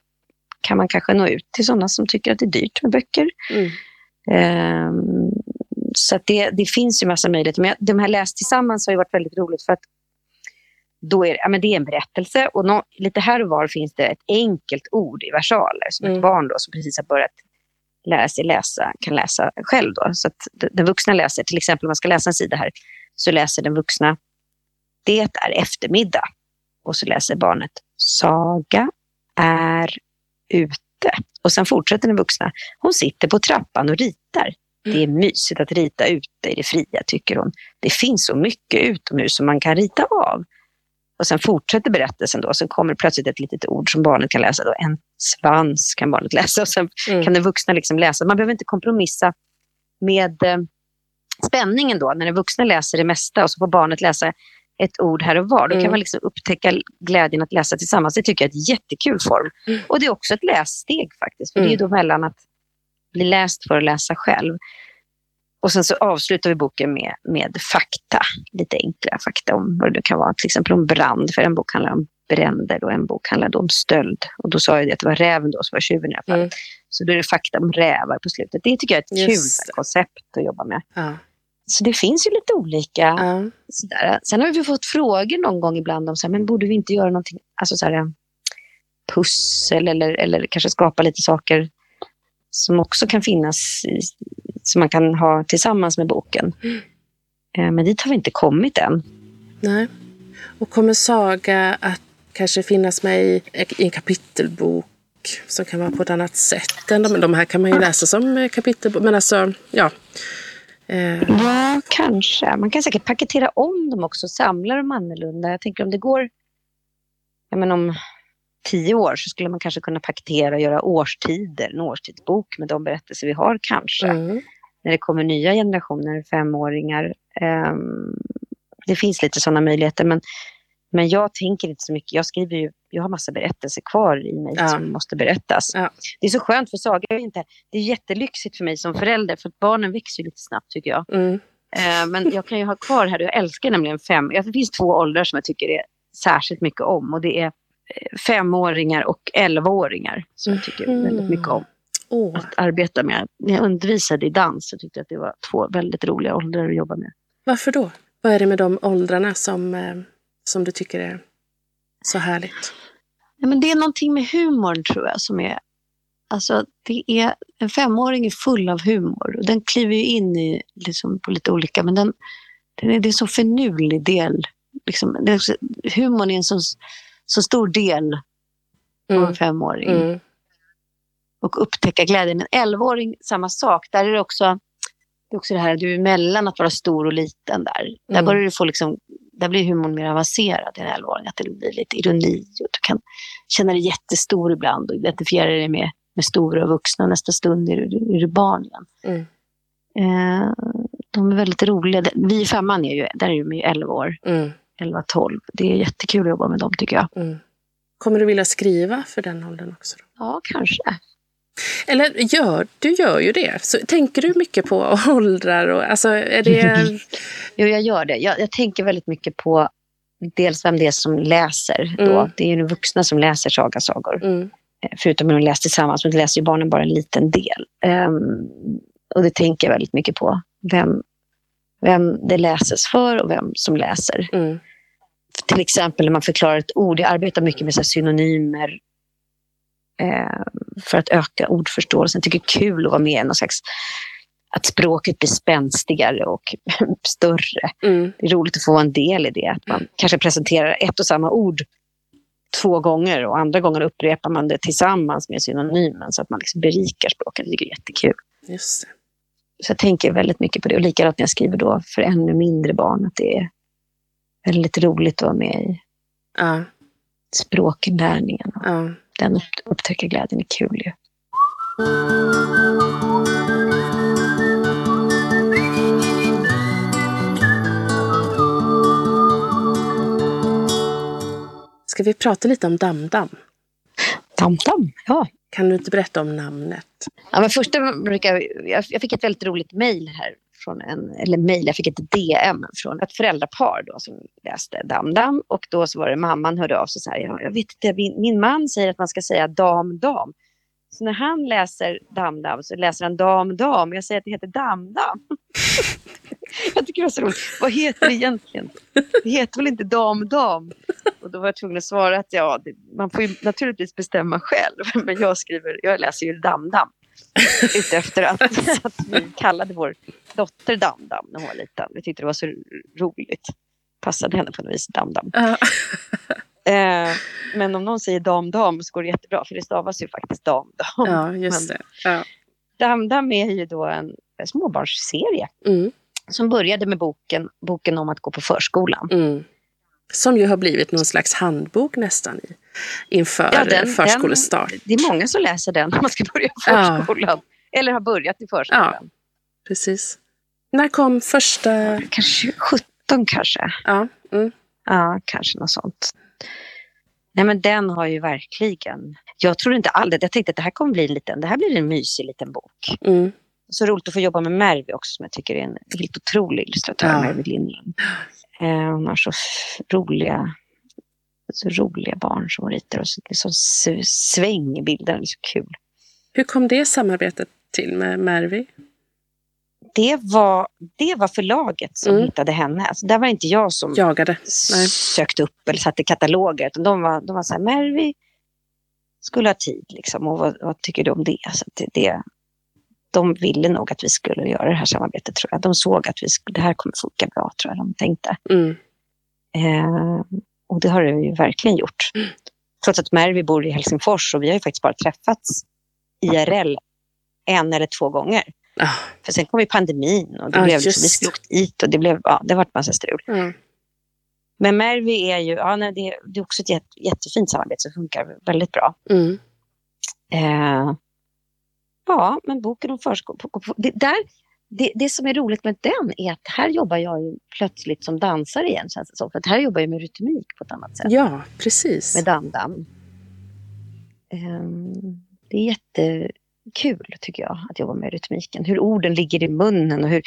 kan man kanske nå ut till sådana som tycker att det är dyrt med böcker. Mm. Ehm, så det, det finns ju massa möjligheter. Men de här läst tillsammans har varit väldigt roligt för att då är, ja, men det är en berättelse och nå, lite här och var finns det ett enkelt ord i versaler som Mm. ett barn då, som precis har börjat lära sig läsa kan läsa själv. Då. Så att den vuxna läser, till exempel om man ska läsa en sida här, så läser den vuxna Det är eftermiddag. Och så läser barnet Saga är ute. Och sen fortsätter den vuxna. Hon sitter på trappan och ritar. Det är mysigt att rita ute i det fria, tycker hon. Det finns så mycket utomhus som man kan rita av. Och sen fortsätter berättelsen då. Sen kommer plötsligt ett litet ord som barnet kan läsa. Då. En svans kan barnet läsa. Och sen Mm. kan den vuxna liksom läsa. Man behöver inte kompromissa med eh, spänningen då. När den vuxna läser det mesta och så får barnet läsa ett ord här och var. Då Mm. kan man liksom upptäcka glädjen att läsa tillsammans. Det tycker jag är ett jättekul form. Mm. Och det är också ett lässteg faktiskt. För det är ju då mellan att bli läst för att läsa själv. Och sen så avslutar vi boken med, med fakta. Lite enkla fakta om vad det kan vara. Till exempel om brand, för en bok handlar om bränder. Då. En bok handlade om stöld. Och då sa jag det att det var räven då som var tjuven i alla fall. Mm. Så då är det fakta om rävar på slutet. Det tycker jag är ett Just kul koncept att jobba med. Ja. Så det finns ju lite olika. Ja. Sådär. Sen har vi fått frågor någon gång ibland om så här, men borde vi inte göra någonting, alltså så här, pussel eller, eller kanske skapa lite saker som också kan finnas i, som man kan ha tillsammans med boken. Mm. Eh, men dit har vi inte kommit än. Nej. Och kommer Saga att kanske finnas med i, i en kapitelbok som kan vara på ett annat sätt? Än de, de här kan man ju läsa som kapitelbok. Men alltså, ja. Eh. Ja, kanske. Man kan säkert paketera om dem också, samla dem annorlunda. Jag tänker om det går, jag menar om tio år så skulle man kanske kunna paketera och göra årstider, en årstidsbok med de berättelser vi har kanske. Mm. När det kommer nya generationer, femåringar. Um, det finns lite sådana möjligheter men, men jag tänker inte så mycket. Jag skriver ju, jag har massa berättelser kvar i mig ja. som måste berättas. Ja. Det är så skönt för Saga är inte, det är jättelyxigt för mig som förälder för barnen växer lite snabbt tycker jag. Mm. Uh, men jag kan ju ha kvar här, jag älskar nämligen fem, det finns två åldrar som jag tycker är särskilt mycket om och det är femåringar och elvaåringar som jag tycker väldigt mycket om oh. att arbeta med. När jag undervisade i dans så tyckte jag att det var två väldigt roliga åldrar att jobba med. Varför då? Vad är det med de åldrarna som, eh, som du tycker är så härligt? Ja, men det är någonting med humorn tror jag som är... Alltså, det är, en femåring är full av humor och den kliver ju in i, liksom, på lite olika, men den, den är, det är en så finurlig del. Liksom, det humorn är en så, så stor del av en mm. femåring. Mm. Och upptäcka glädjen. En elvaåring, samma sak. Där är det också det, är också det här du är mellan att vara stor och liten där. Mm. Där börjar du få liksom, där blir humorn mer avancerad i en elvaåring. Att det blir lite ironi och du kan känna dig jättestor ibland och identifiera dig med, med stora och vuxna. Och nästa stund är du, är du barn igen. Mm. Eh, de är väldigt roliga. Vi i femman är ju, där är de ju 11 år. Mm. 11-12. Det är jättekul att jobba med dem tycker jag. Mm. Kommer du vilja skriva för den åldern också? Då? Ja, kanske. Eller gör, du gör ju det. Så, tänker du mycket på åldrar? Och, alltså, är det... jo, jag gör det. Jag, jag, tänker väldigt mycket på dels vem det är som läser. Då. Mm. Det är ju vuxna som läser sagasagor. Mm. Eh, förutom att de läser tillsammans, men läser ju barnen bara en liten del. Um, och det tänker jag väldigt mycket på. Vem, vem det läses för och vem som läser. Mm. Till exempel när man förklarar ett ord. Jag arbetar mycket med så synonymer eh, för att öka ordförståelsen. Jag tycker det är kul att vara med i någon slags att språket blir spänstigare och större. Mm. Det är roligt att få vara en del i det. Att man kanske presenterar ett och samma ord två gånger och andra gånger upprepar man det tillsammans med synonymen så att man liksom berikar språket. Det är jättekul. Just det. Så jag tänker väldigt mycket på det. Och likadant när jag skriver då för ännu mindre barn, att det är väldigt roligt att vara med i ja. språkinlärningen. Ja. Den upptäckarglädjen är kul ju. Ska vi prata lite om Damdam? Damdam, ja. Kan du inte berätta om namnet? Ja, men första brukar, jag, jag fick ett väldigt roligt mejl här från en, eller mejl, jag fick ett DM från ett föräldrapar då som läste Damdam och då så var det mamman hörde av sig så här, jag vet inte, min, min man säger att man ska säga dam, dam. Så när han läser Damdam så läser han dam, dam. Jag säger att det heter Damdam. jag tycker det var så roligt. Vad heter det egentligen? Det heter väl inte dam, dam? Och då var jag tvungen att svara att ja, det, man får ju naturligtvis bestämma själv. Men jag skriver, jag läser ju Damdam. Ute efter att, att vi kallade vår dotter Damdam när hon var liten. Vi tyckte det var så roligt. Passade henne på något vis, Damdam. Uh. Eh, men om någon säger dam, dam så går det jättebra för det stavas ju faktiskt dam, dam. Ja, just det. Ja. Dam, dam är ju då en, en småbarnsserie mm. som började med boken, boken om att gå på förskolan. Mm. Som ju har blivit någon slags handbok nästan i, inför ja, den, förskolestart. Den, det är många som läser den när man ska börja förskolan. Ja. Eller har börjat i förskolan. Ja, precis. När kom första... Kanske 17 kanske. Ja. Mm. Ja, kanske något sånt. Nej men den har ju verkligen... Jag tror inte aldrig... Jag tänkte att det här kommer bli en liten... Det här blir en mysig liten bok. Mm. Så roligt att få jobba med Mervi också som jag tycker är en helt otrolig illustratör, ja. Mervi Lindland. Eh, hon har så roliga så roliga barn som ritar och så, så sväng i bilderna. Det är så kul. Hur kom det samarbetet till med Mervi? Det var, det var förlaget som Mm. hittade henne. Alltså, där var inte jag som Jagade? Nej. sökte upp eller satte kataloger. Utan de var, de var så här, Mervi skulle ha tid liksom. Och vad, vad tycker du om det? Så det, det? De ville nog att vi skulle göra det här samarbetet tror jag. De såg att vi skulle, det här kommer funka bra tror jag de tänkte. Mm. Eh, och det har det ju verkligen gjort. Trots att Mervi bor i Helsingfors och vi har ju faktiskt bara träffats IRL en eller två gånger. Ah, För sen kom ju pandemin och det Ja, blev liksom, vi skulle åkt dit och det blev, ja, det vart massa strul. mm. Men Mervi är ju, ja, nej, det, det är också ett jätte, jättefint samarbete som funkar väldigt bra. Mm. Eh, ja, men boken om förskolan. Det, där, det, det som är roligt med den är att här jobbar jag ju plötsligt som dansare igen känns det som. För att här jobbar jag med rytmik på ett annat sätt. Ja, precis. Med damdam. Ehm, det är jättekul tycker jag att jobba med rytmiken. Hur orden ligger i munnen och hur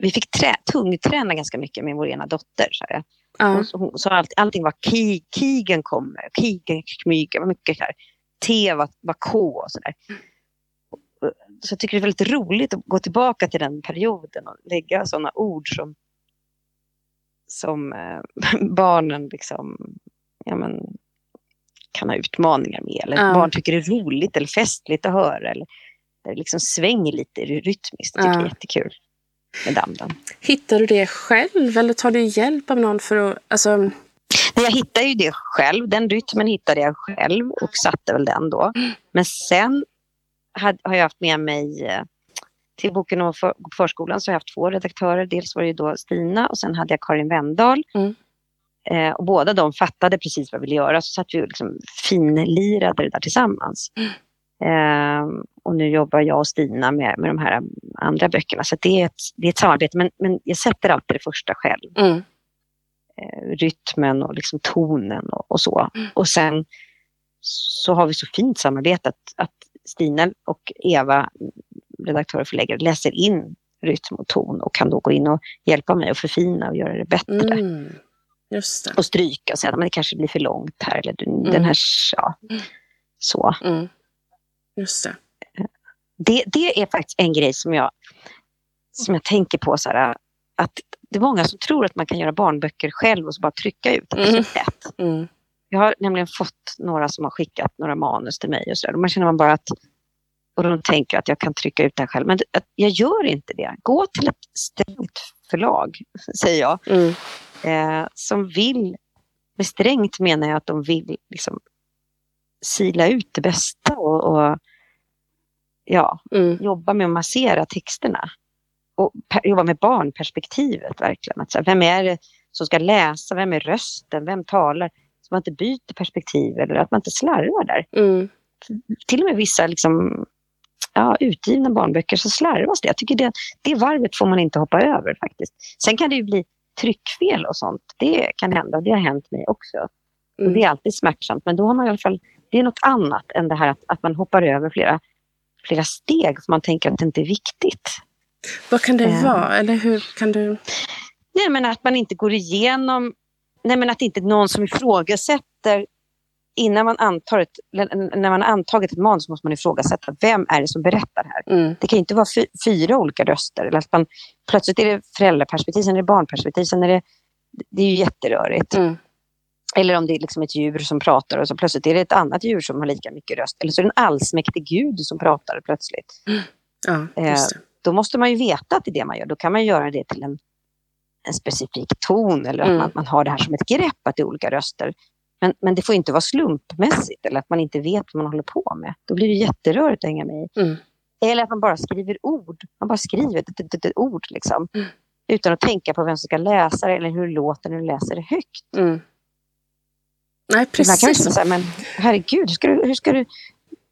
vi fick trä, tungträna ganska mycket med vår ena dotter. Så, här. Ja. Hon, hon, så allt, allting var ki, kigen kommer, kigen kmyger, var mycket så här. T var, var K och sådär. Så jag tycker det är väldigt roligt att gå tillbaka till den perioden och lägga sådana ord som, som eh, barnen liksom, ja, men, kan ha utmaningar med. Eller Ja. barn tycker det är roligt eller festligt att höra. Eller det liksom svänger lite rytmiskt. Det tycker jag Ja. är jättekul med damdam. Hittar du det själv eller tar du hjälp av någon för att... Alltså, Nej, jag hittade ju det själv. Den rytmen hittade jag själv och satte väl den då. Men sen hade, har jag haft med mig eh, till boken om för, förskolan så har jag haft två redaktörer. Dels var det ju då Stina och sen hade jag Karin Wendahl. Mm. Eh, och båda de fattade precis vad vi ville göra så satt vi och liksom finlirade det där tillsammans. Eh, och nu jobbar jag och Stina med, med de här andra böckerna. Så det, är ett, det är ett samarbete men, men jag sätter alltid det första själv mm. eh, rytmen och liksom tonen och, och så. Och sen så har vi så fint samarbete att, att Stina och Eva, redaktör och förläggare, läser in rytm och ton och kan då gå in och hjälpa mig att förfina och göra det bättre. Mm. Just det. Och stryka och säga att det kanske blir för långt här eller den här, ja. Så. Mm. Just det. Det, det är faktiskt en grej som jag, som jag tänker på så här, att det är många som tror att man kan göra barnböcker själv och så bara trycka ut att det är så lätt. Jag har nämligen fått några som har skickat några manus till mig och så där. Och man känner man bara att och de tänker att jag kan trycka ut det här själv. Men jag gör inte det. Gå till ett strängt förlag, säger jag, Mm. eh, som vill, med strängt menar jag att de vill liksom sila ut det bästa och, och ja, Mm. jobba med att massera texterna. Och jobba med barnperspektivet verkligen. Att, så här, vem är det som ska läsa? Vem är rösten? Vem talar? Man inte byter perspektiv eller att man inte slarvar där. Mm. Till och med vissa liksom, ja, utgivna barnböcker så slarvas det. Jag tycker det, det varvet får man inte hoppa över faktiskt. Sen kan det ju bli tryckfel och sånt. Det kan hända och det har hänt mig också. Och Mm. det är alltid smärtsamt men då har man i alla fall, det är något annat än det här att, att man hoppar över flera, flera steg för man tänker att det inte är viktigt. Vad kan det Eh. vara? Eller hur kan du... Nej, men att man inte går igenom, nej men att inte någon som ifrågasätter innan man antar ett, när man har antagit ett manus måste man ifrågasätta vem är det som berättar här. Mm. Det kan inte vara fy, fyra olika röster. Eller att man, plötsligt är det föräldraperspektiv, sen är det barnperspektiv, sen är det... Det är ju jätterörigt. Mm. Eller om det är liksom ett djur som pratar och så plötsligt är det ett annat djur som har lika mycket röst. Eller så är det en allsmäktig gud som pratar plötsligt. Ja, Eh, det. Då måste man ju veta att det är det man gör. Då kan man göra det till en, en specifik ton eller att Mm. man, man har det här som ett grepp, att det är olika röster. Men, men det får inte vara slumpmässigt eller att man inte vet vad man håller på med. Då blir det jätterörigt att hänga med i. Mm. Eller att man bara skriver ord. Man bara skriver ett, ett, ett, ett ord liksom. Mm. Utan att tänka på vem som ska läsa det eller hur det låter när du läser det högt. Mm. Nej, kan man precis. så här, men herregud, hur ska, du, hur ska du...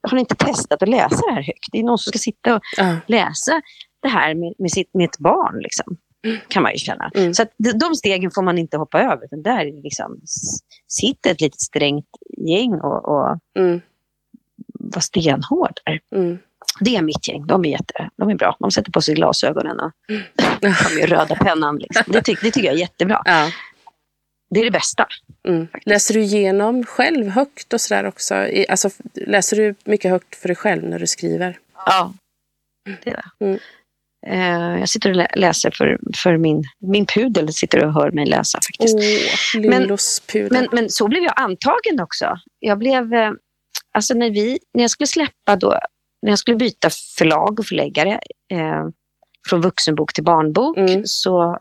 Har ni inte testat att läsa det här högt? Det är någon som ska sitta och Ja. läsa det här med, med, sitt, med ett barn. Liksom. Kan man ju känna. Mm. Så de, stegen får man inte hoppa över. Utan där liksom, sitter ett litet strängt gäng och, och Mm. var stenhård. Mm. Det är mitt gäng. De är, jätte, de är bra. De sätter på sig glasögonen och har med röda pennan. Liksom. Det, tyck, det tycker jag är jättebra. Ja. Det är det bästa. Mm. Läser du igenom själv högt och sådär också? I- Alltså, läser du mycket högt för dig själv när du skriver? Ja, det gör jag. Eh, jag sitter och lä- läser för, för min, min pudel sitter och hör mig läsa faktiskt. Lyllos pudel. Men, men så blev jag antagen också. Jag blev, eh, alltså när, vi, när jag skulle släppa då, när jag skulle byta förlag och förläggare eh, från vuxenbok till barnbok Mm. så,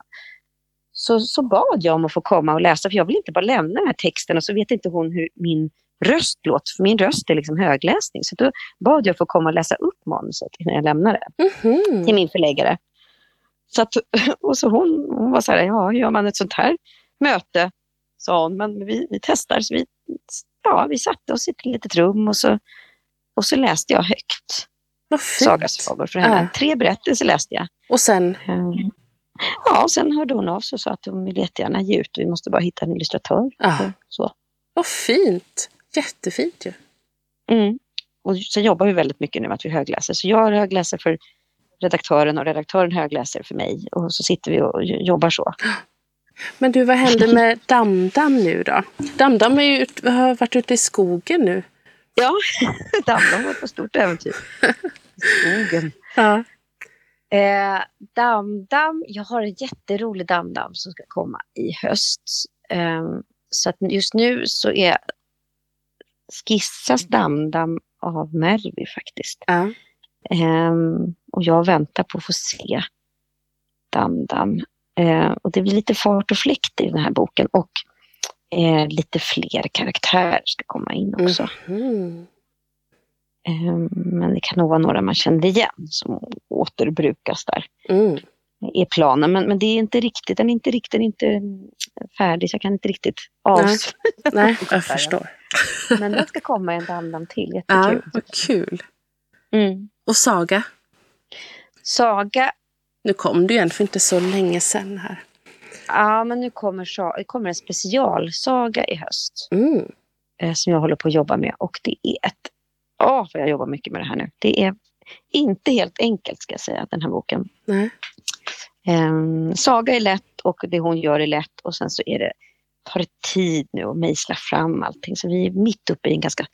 så, så bad jag om att få komma och läsa för jag vill inte bara lämna den här texten och så vet inte hon hur min röst låter, för min röst är liksom högläsning. Så då bad jag att få komma och läsa upp manuset innan jag lämnade Mhm. till min förläggare. Så att, och så hon, hon var så här, ja, gör man ett sånt här möte, sa hon, men vi, vi testar. Så vi, ja, vi satte oss i ett litet rum och så, och så läste jag högt fint. sagasagor för henne. Ja. Tre berättelser läste jag. Och sen, Ehm, Ja, och sen hörde hon av sig och sa att hon vill jättegärna ge ut och vi måste bara hitta en illustratör. Ja. Så. vad fint. Jättefint ju. Mm. Och sen jobbar vi väldigt mycket nu med att vi högläser. Så jag högläser för redaktören och redaktören högläser för mig. Och så sitter vi och jobbar så. Men du, vad händer med Damdam nu då? Damdam är ju ut, har varit ute i skogen nu. Ja, Damdam var på stort äventyr. Skogen. Ja. Eh, Damdam, jag har en jätterolig Damdam som ska komma i höst. Eh, så att just nu så är skissas Damdam av Mervi faktiskt. ja. Ehm, och jag väntar på att få se Damdam. Eh, och det blir lite fart och fläkt i den här boken och eh, lite fler karaktärer ska komma in också. Mm. Ehm, men det kan nog vara några man kände igen som återbrukas där. Mm. är planen. Men, men det är inte riktigt, den är inte riktigt inte färdig så jag kan inte riktigt avslöja. Nej, jag förstår. Men den ska komma en Damdam till, Ja, jättekul. vad kul. Mm. Och Saga? Saga, Nu kom du igen för inte så länge sedan här. ja men nu kommer, kommer en specialsaga i höst. Mm. eh, som jag håller på att jobba med. Och det är ett... Åh, vad jag jobbar mycket med det här nu. Det är inte helt enkelt ska jag säga, den här boken. Nej. Ehm, saga är lätt och det hon gör är lätt och sen så är det, tar det tid nu att mejsla fram allting. Så vi är mitt uppe i en ganska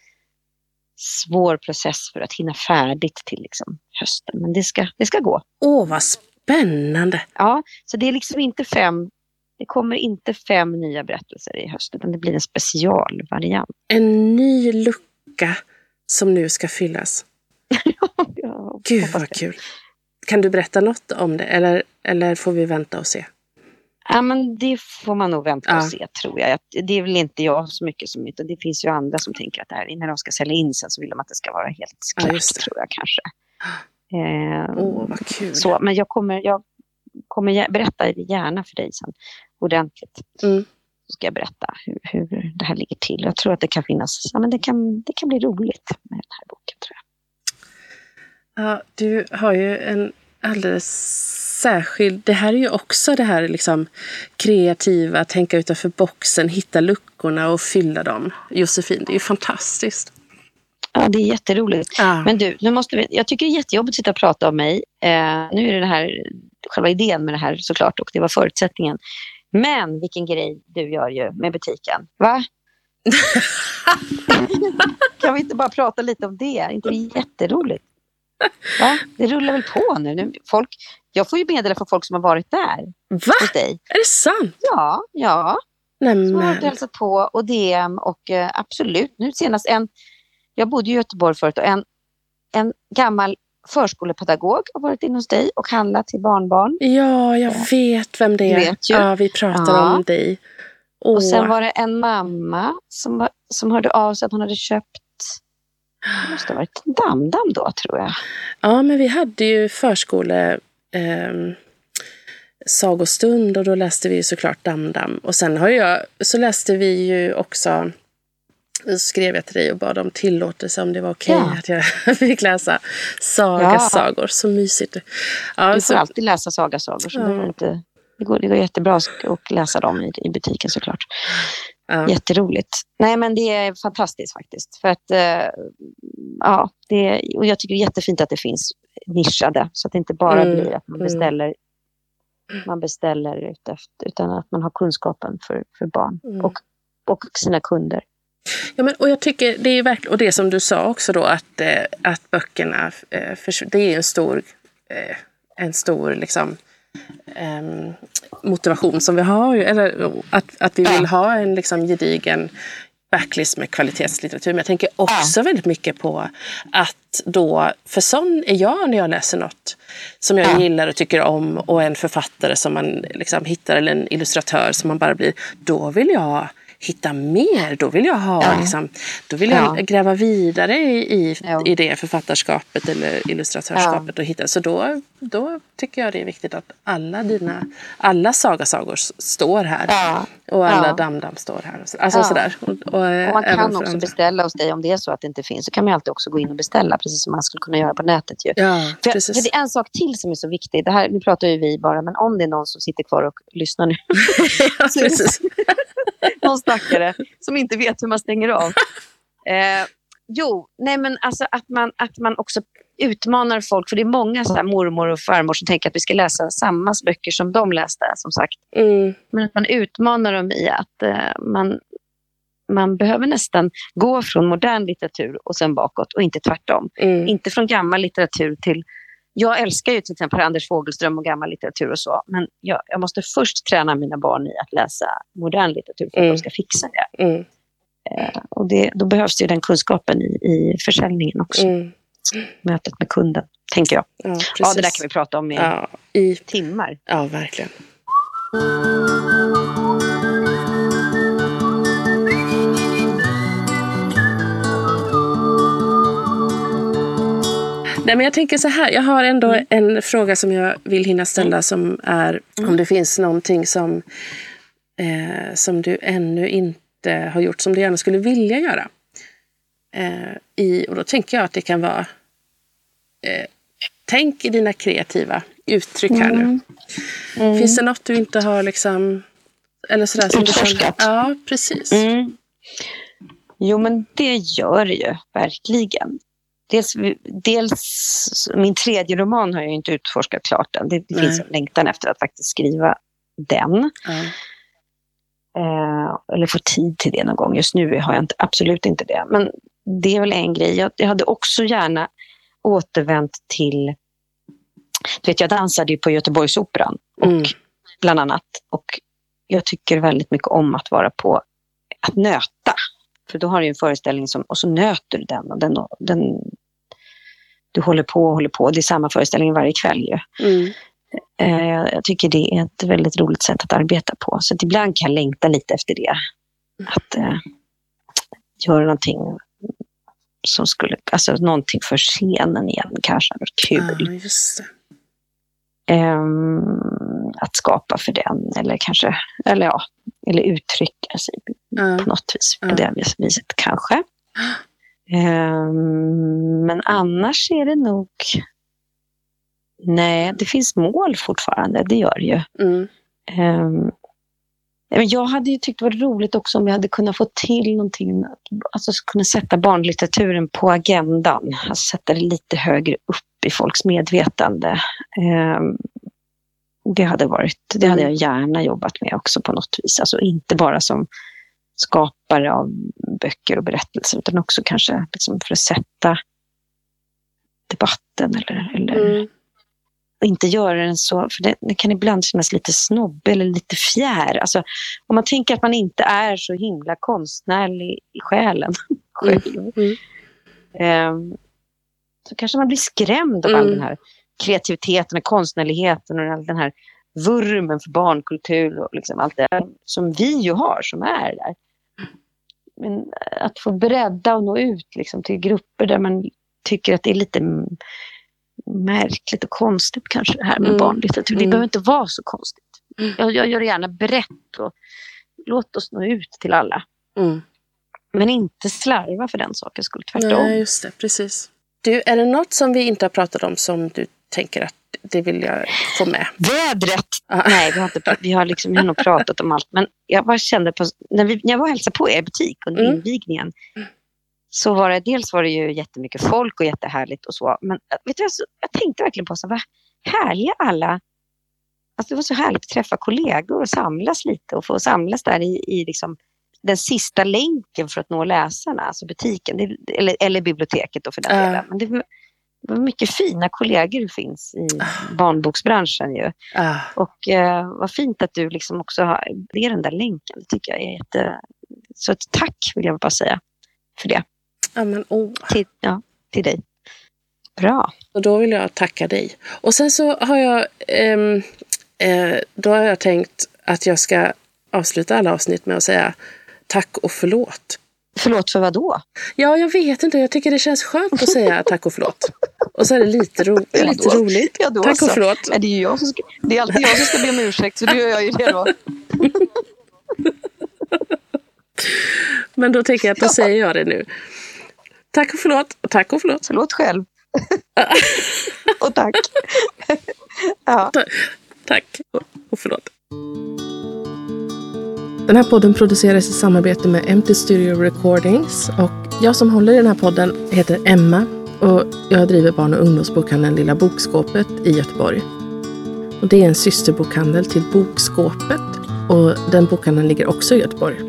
svår process för att hinna färdigt till liksom hösten. Men det ska, det ska gå. Åh, vad spännande! Ja, så det är liksom inte fem, det kommer inte fem nya berättelser i höst utan det blir en specialvariant. En ny lucka som nu ska fyllas. Ja, Gud vad kul! Kan du berätta något om det eller, eller får vi vänta och se? Ja, men det får man nog vänta och Ja. se tror jag. Det är väl inte jag så mycket som, utan det finns ju andra som tänker att det här, när de ska sälja in sen så vill de att det ska vara helt Ja, klart, det. tror jag kanske. Eh, Åh, vad kul! så, men jag kommer, jag kommer berätta gärna för dig sen ordentligt. Mm. Så ska jag berätta hur, hur det här ligger till. Jag tror att det kan finnas, ja, men det kan, det kan bli roligt med den här boken tror jag. Ja, du har ju en alldeles särskild... Det här är ju också det här liksom kreativa, tänka utanför boxen, hitta luckorna och fylla dem. Josefin, det är ju fantastiskt. Ja, det är jätteroligt. Ja. Men du, nu måste vi, jag tycker det är jättejobbigt att sitta och prata om mig. Eh, nu är det, det här, själva idén med det här såklart och det var förutsättningen. Men vilken grej du gör ju med butiken. Va? kan vi inte bara prata lite om det? Är inte det jätteroligt? Va? Det rullar väl på nu? nu folk, jag får ju meddela från folk som har varit där Va? hos dig. Är det sant? Ja, ja. Nej, Som har varit och men. hälsat på och DM och eh, absolut, nu senast en, jag bodde i Göteborg förut och en, en gammal förskolepedagog har varit inne hos dig och handlat till barnbarn. Ja, jag vet vem det är. vet ju. Ja, vi pratar Ja. om dig. Åh. Och sen var det en mamma som, var- som hörde av sig att hon hade köpt, det måste ha varit damdam då tror jag. Ja, men vi hade ju förskole... ehm, sagostund och då läste vi ju såklart Damdam. Och sen har jag, så läste vi ju också, så skrev jag till dig och bad om tillåtelse om det var okej Ja. att jag fick läsa sagasagor. Så mysigt. Ja, Du får så, alltid läsa sagasagor så Ja. du inte, det, går, det går jättebra att läsa dem i, i butiken såklart. Ja. Jätteroligt. Nej, men det är fantastiskt faktiskt. För att, eh, ja, det, och jag tycker det är jättefint att det finns nischade. Så att det inte bara Mm, blir att man mm. beställer, man beställer ut efter, utan att man har kunskapen för, för barn. Mm. Och och sina kunder. Ja, men, och jag tycker det är verkligen, och det som du sa också då att, eh, att böckerna, eh, för, det är en stor, eh, en stor liksom, motivation som vi har. Eller att, att vi vill ha en liksom, gedigen backlist med kvalitetslitteratur. Men jag tänker också ja. väldigt mycket på att då, för sån är jag när jag läser något som jag ja. gillar och tycker om och en författare som man liksom hittar eller en illustratör som man bara blir, då vill jag hitta mer. Då vill jag, ha, ja. liksom, då vill jag ja. gräva vidare i, i, det författarskapet eller illustratörskapet. Ja. Och hitta. Så då, då tycker jag det är viktigt att alla dina alla sagasagor står här. Och alla ja. Damdam står här. Alltså sådär. Och, och, och man kan också andra. beställa hos dig om det är så att det inte finns. Så kan man alltid också gå in och beställa precis som man skulle kunna göra på nätet. Ju. Ja, för, för, det är en sak till som är så viktig. Det här, nu pratar ju vi bara, men om det är någon som sitter kvar och lyssnar nu. ja, precis. stackare som inte vet hur man stänger av. Eh, jo, nej men alltså att man, att man också utmanar folk, för det är många så mormor och farmor som tänker att vi ska läsa samma böcker som de läste, som sagt. Mm. Men att man utmanar dem i att eh, man, man behöver nästan gå från modern litteratur och sen bakåt och inte tvärtom. Mm. Inte från gammal litteratur till jag älskar ju till exempel Anders Fogelström och gammal litteratur och så, men jag, jag måste först träna mina barn i att läsa modern litteratur för att mm. de ska fixa det. Mm. Eh, och det, då behövs det den kunskapen i, i försäljningen också. Mm. Mötet med kunden, tänker jag. Ja, ja, det där kan vi prata om i, ja, i timmar. Ja, verkligen. Nej, men jag tänker så här, jag har ändå mm. en fråga som jag vill hinna ställa mm. som är mm. om det finns någonting som, eh, som du ännu inte har gjort som du gärna skulle vilja göra. Eh, i, och då tänker jag att det kan vara eh, Tänk i dina kreativa uttryck här nu. Mm. mm. Finns det något du inte har liksom... Eller sådär som Utforskat? Ja, precis. Mm. Jo, men det gör det ju verkligen dels, dels min tredje roman har jag inte utforskat klart än. Det, det finns en längtan efter att faktiskt skriva den. Mm. Eh, eller få tid till det någon gång. Just nu har jag inte, absolut inte det. Men det är väl en grej. Jag, jag hade också gärna återvänt till... Du vet, jag dansade ju på Göteborgsoperan, och, mm. bland annat. Och jag tycker väldigt mycket om att vara på att nöta. För då har du en föreställning som, och så nöter du den. Och den, den du håller på och håller på. Det är samma föreställning varje kväll ju. Mm. Eh, jag tycker det är ett väldigt roligt sätt att arbeta på. Så ibland kan jag längta lite efter det. Att eh, göra någonting som skulle, alltså någonting för scenen igen kanske. Kul. Ja, um, att skapa för den eller kanske, eller ja, eller uttrycka sig ja. på något vis. På det viset kanske. Um, men annars är det nog... Nej, det finns mål fortfarande, det gör det ju. Mm. Um, jag hade ju tyckt det var roligt också om jag hade kunnat få till någonting, alltså kunna sätta barnlitteraturen på agendan, alltså sätta det lite högre upp i folks medvetande. Det hade, varit, det hade jag gärna jobbat med också på något vis, alltså inte bara som skapare av böcker och berättelser utan också kanske liksom för att sätta debatten eller, eller mm. inte göra den så, för det, det, kan ibland kännas lite snobbig eller lite fjär. Alltså, om man tänker att man inte är så himla konstnärlig i själen själv, mm. um, så kanske man blir skrämd av mm. all den här kreativiteten och konstnärligheten och all den här vurmen för barnkultur och liksom allt det som vi ju har som är där men att få bredda och nå ut liksom, till grupper där man tycker att det är lite märkligt och konstigt kanske det här med mm. barnlitteratur. Det mm. behöver inte vara så konstigt. Mm. Jag, jag, gör det gärna brett och låt oss nå ut till alla. Mm. Men inte slarva för den sakens skull, tvärtom. Nej, just det, precis. Du, är det något som vi inte har pratat om som du tänker att det vill jag få med. Vädret! Nej, vi har, inte, vi har, liksom, nog pratat om allt. Men jag bara kände på, när, vi, när jag var och hälsade på er butik under mm. invigningen. Så var det, dels var det ju jättemycket folk och jättehärligt och så. Men vet du, jag, jag tänkte verkligen på så vad härliga alla Alltså det var så härligt att träffa kollegor och samlas lite och få samlas där i, i liksom den sista länken för att nå läsarna, alltså butiken, det, eller, eller biblioteket då för den delen. Men det, var mycket fina kollegor det finns i barnboksbranschen ju. Ah, Och eh, vad fint att du liksom också har, det är den där länken, det tycker jag är jätte... Så ett tack vill jag bara säga för det, ja, men, oh. till, ja, till dig. Bra. Och då vill jag tacka dig. Och sen så har jag, ehm, eh, då har jag tänkt att jag ska avsluta alla avsnitt med att säga tack och förlåt. Förlåt för vad då? Ja, jag vet inte. Jag tycker det känns skönt att säga tack och förlåt. Och så är det lite, ro Ja, lite roligt. ja, då tack och så. förlåt. Nej, det, är ju jag som ska, det är alltid jag som ska be om ursäkt, så då gör jag ju det då. Men då tänker jag att då Ja. säger jag det nu. Tack och förlåt. Och tack och förlåt. Förlåt själv. Och tack. Ja. Tack och förlåt. Den här podden produceras i samarbete med Empty Studio Recordings. Och jag som håller i den här podden heter Emma och jag driver barn och ungdomsbokhandeln Lilla Bokskåpet i Göteborg. Och det är en systerbokhandel till Bokskåpet och den bokhandeln ligger också i Göteborg.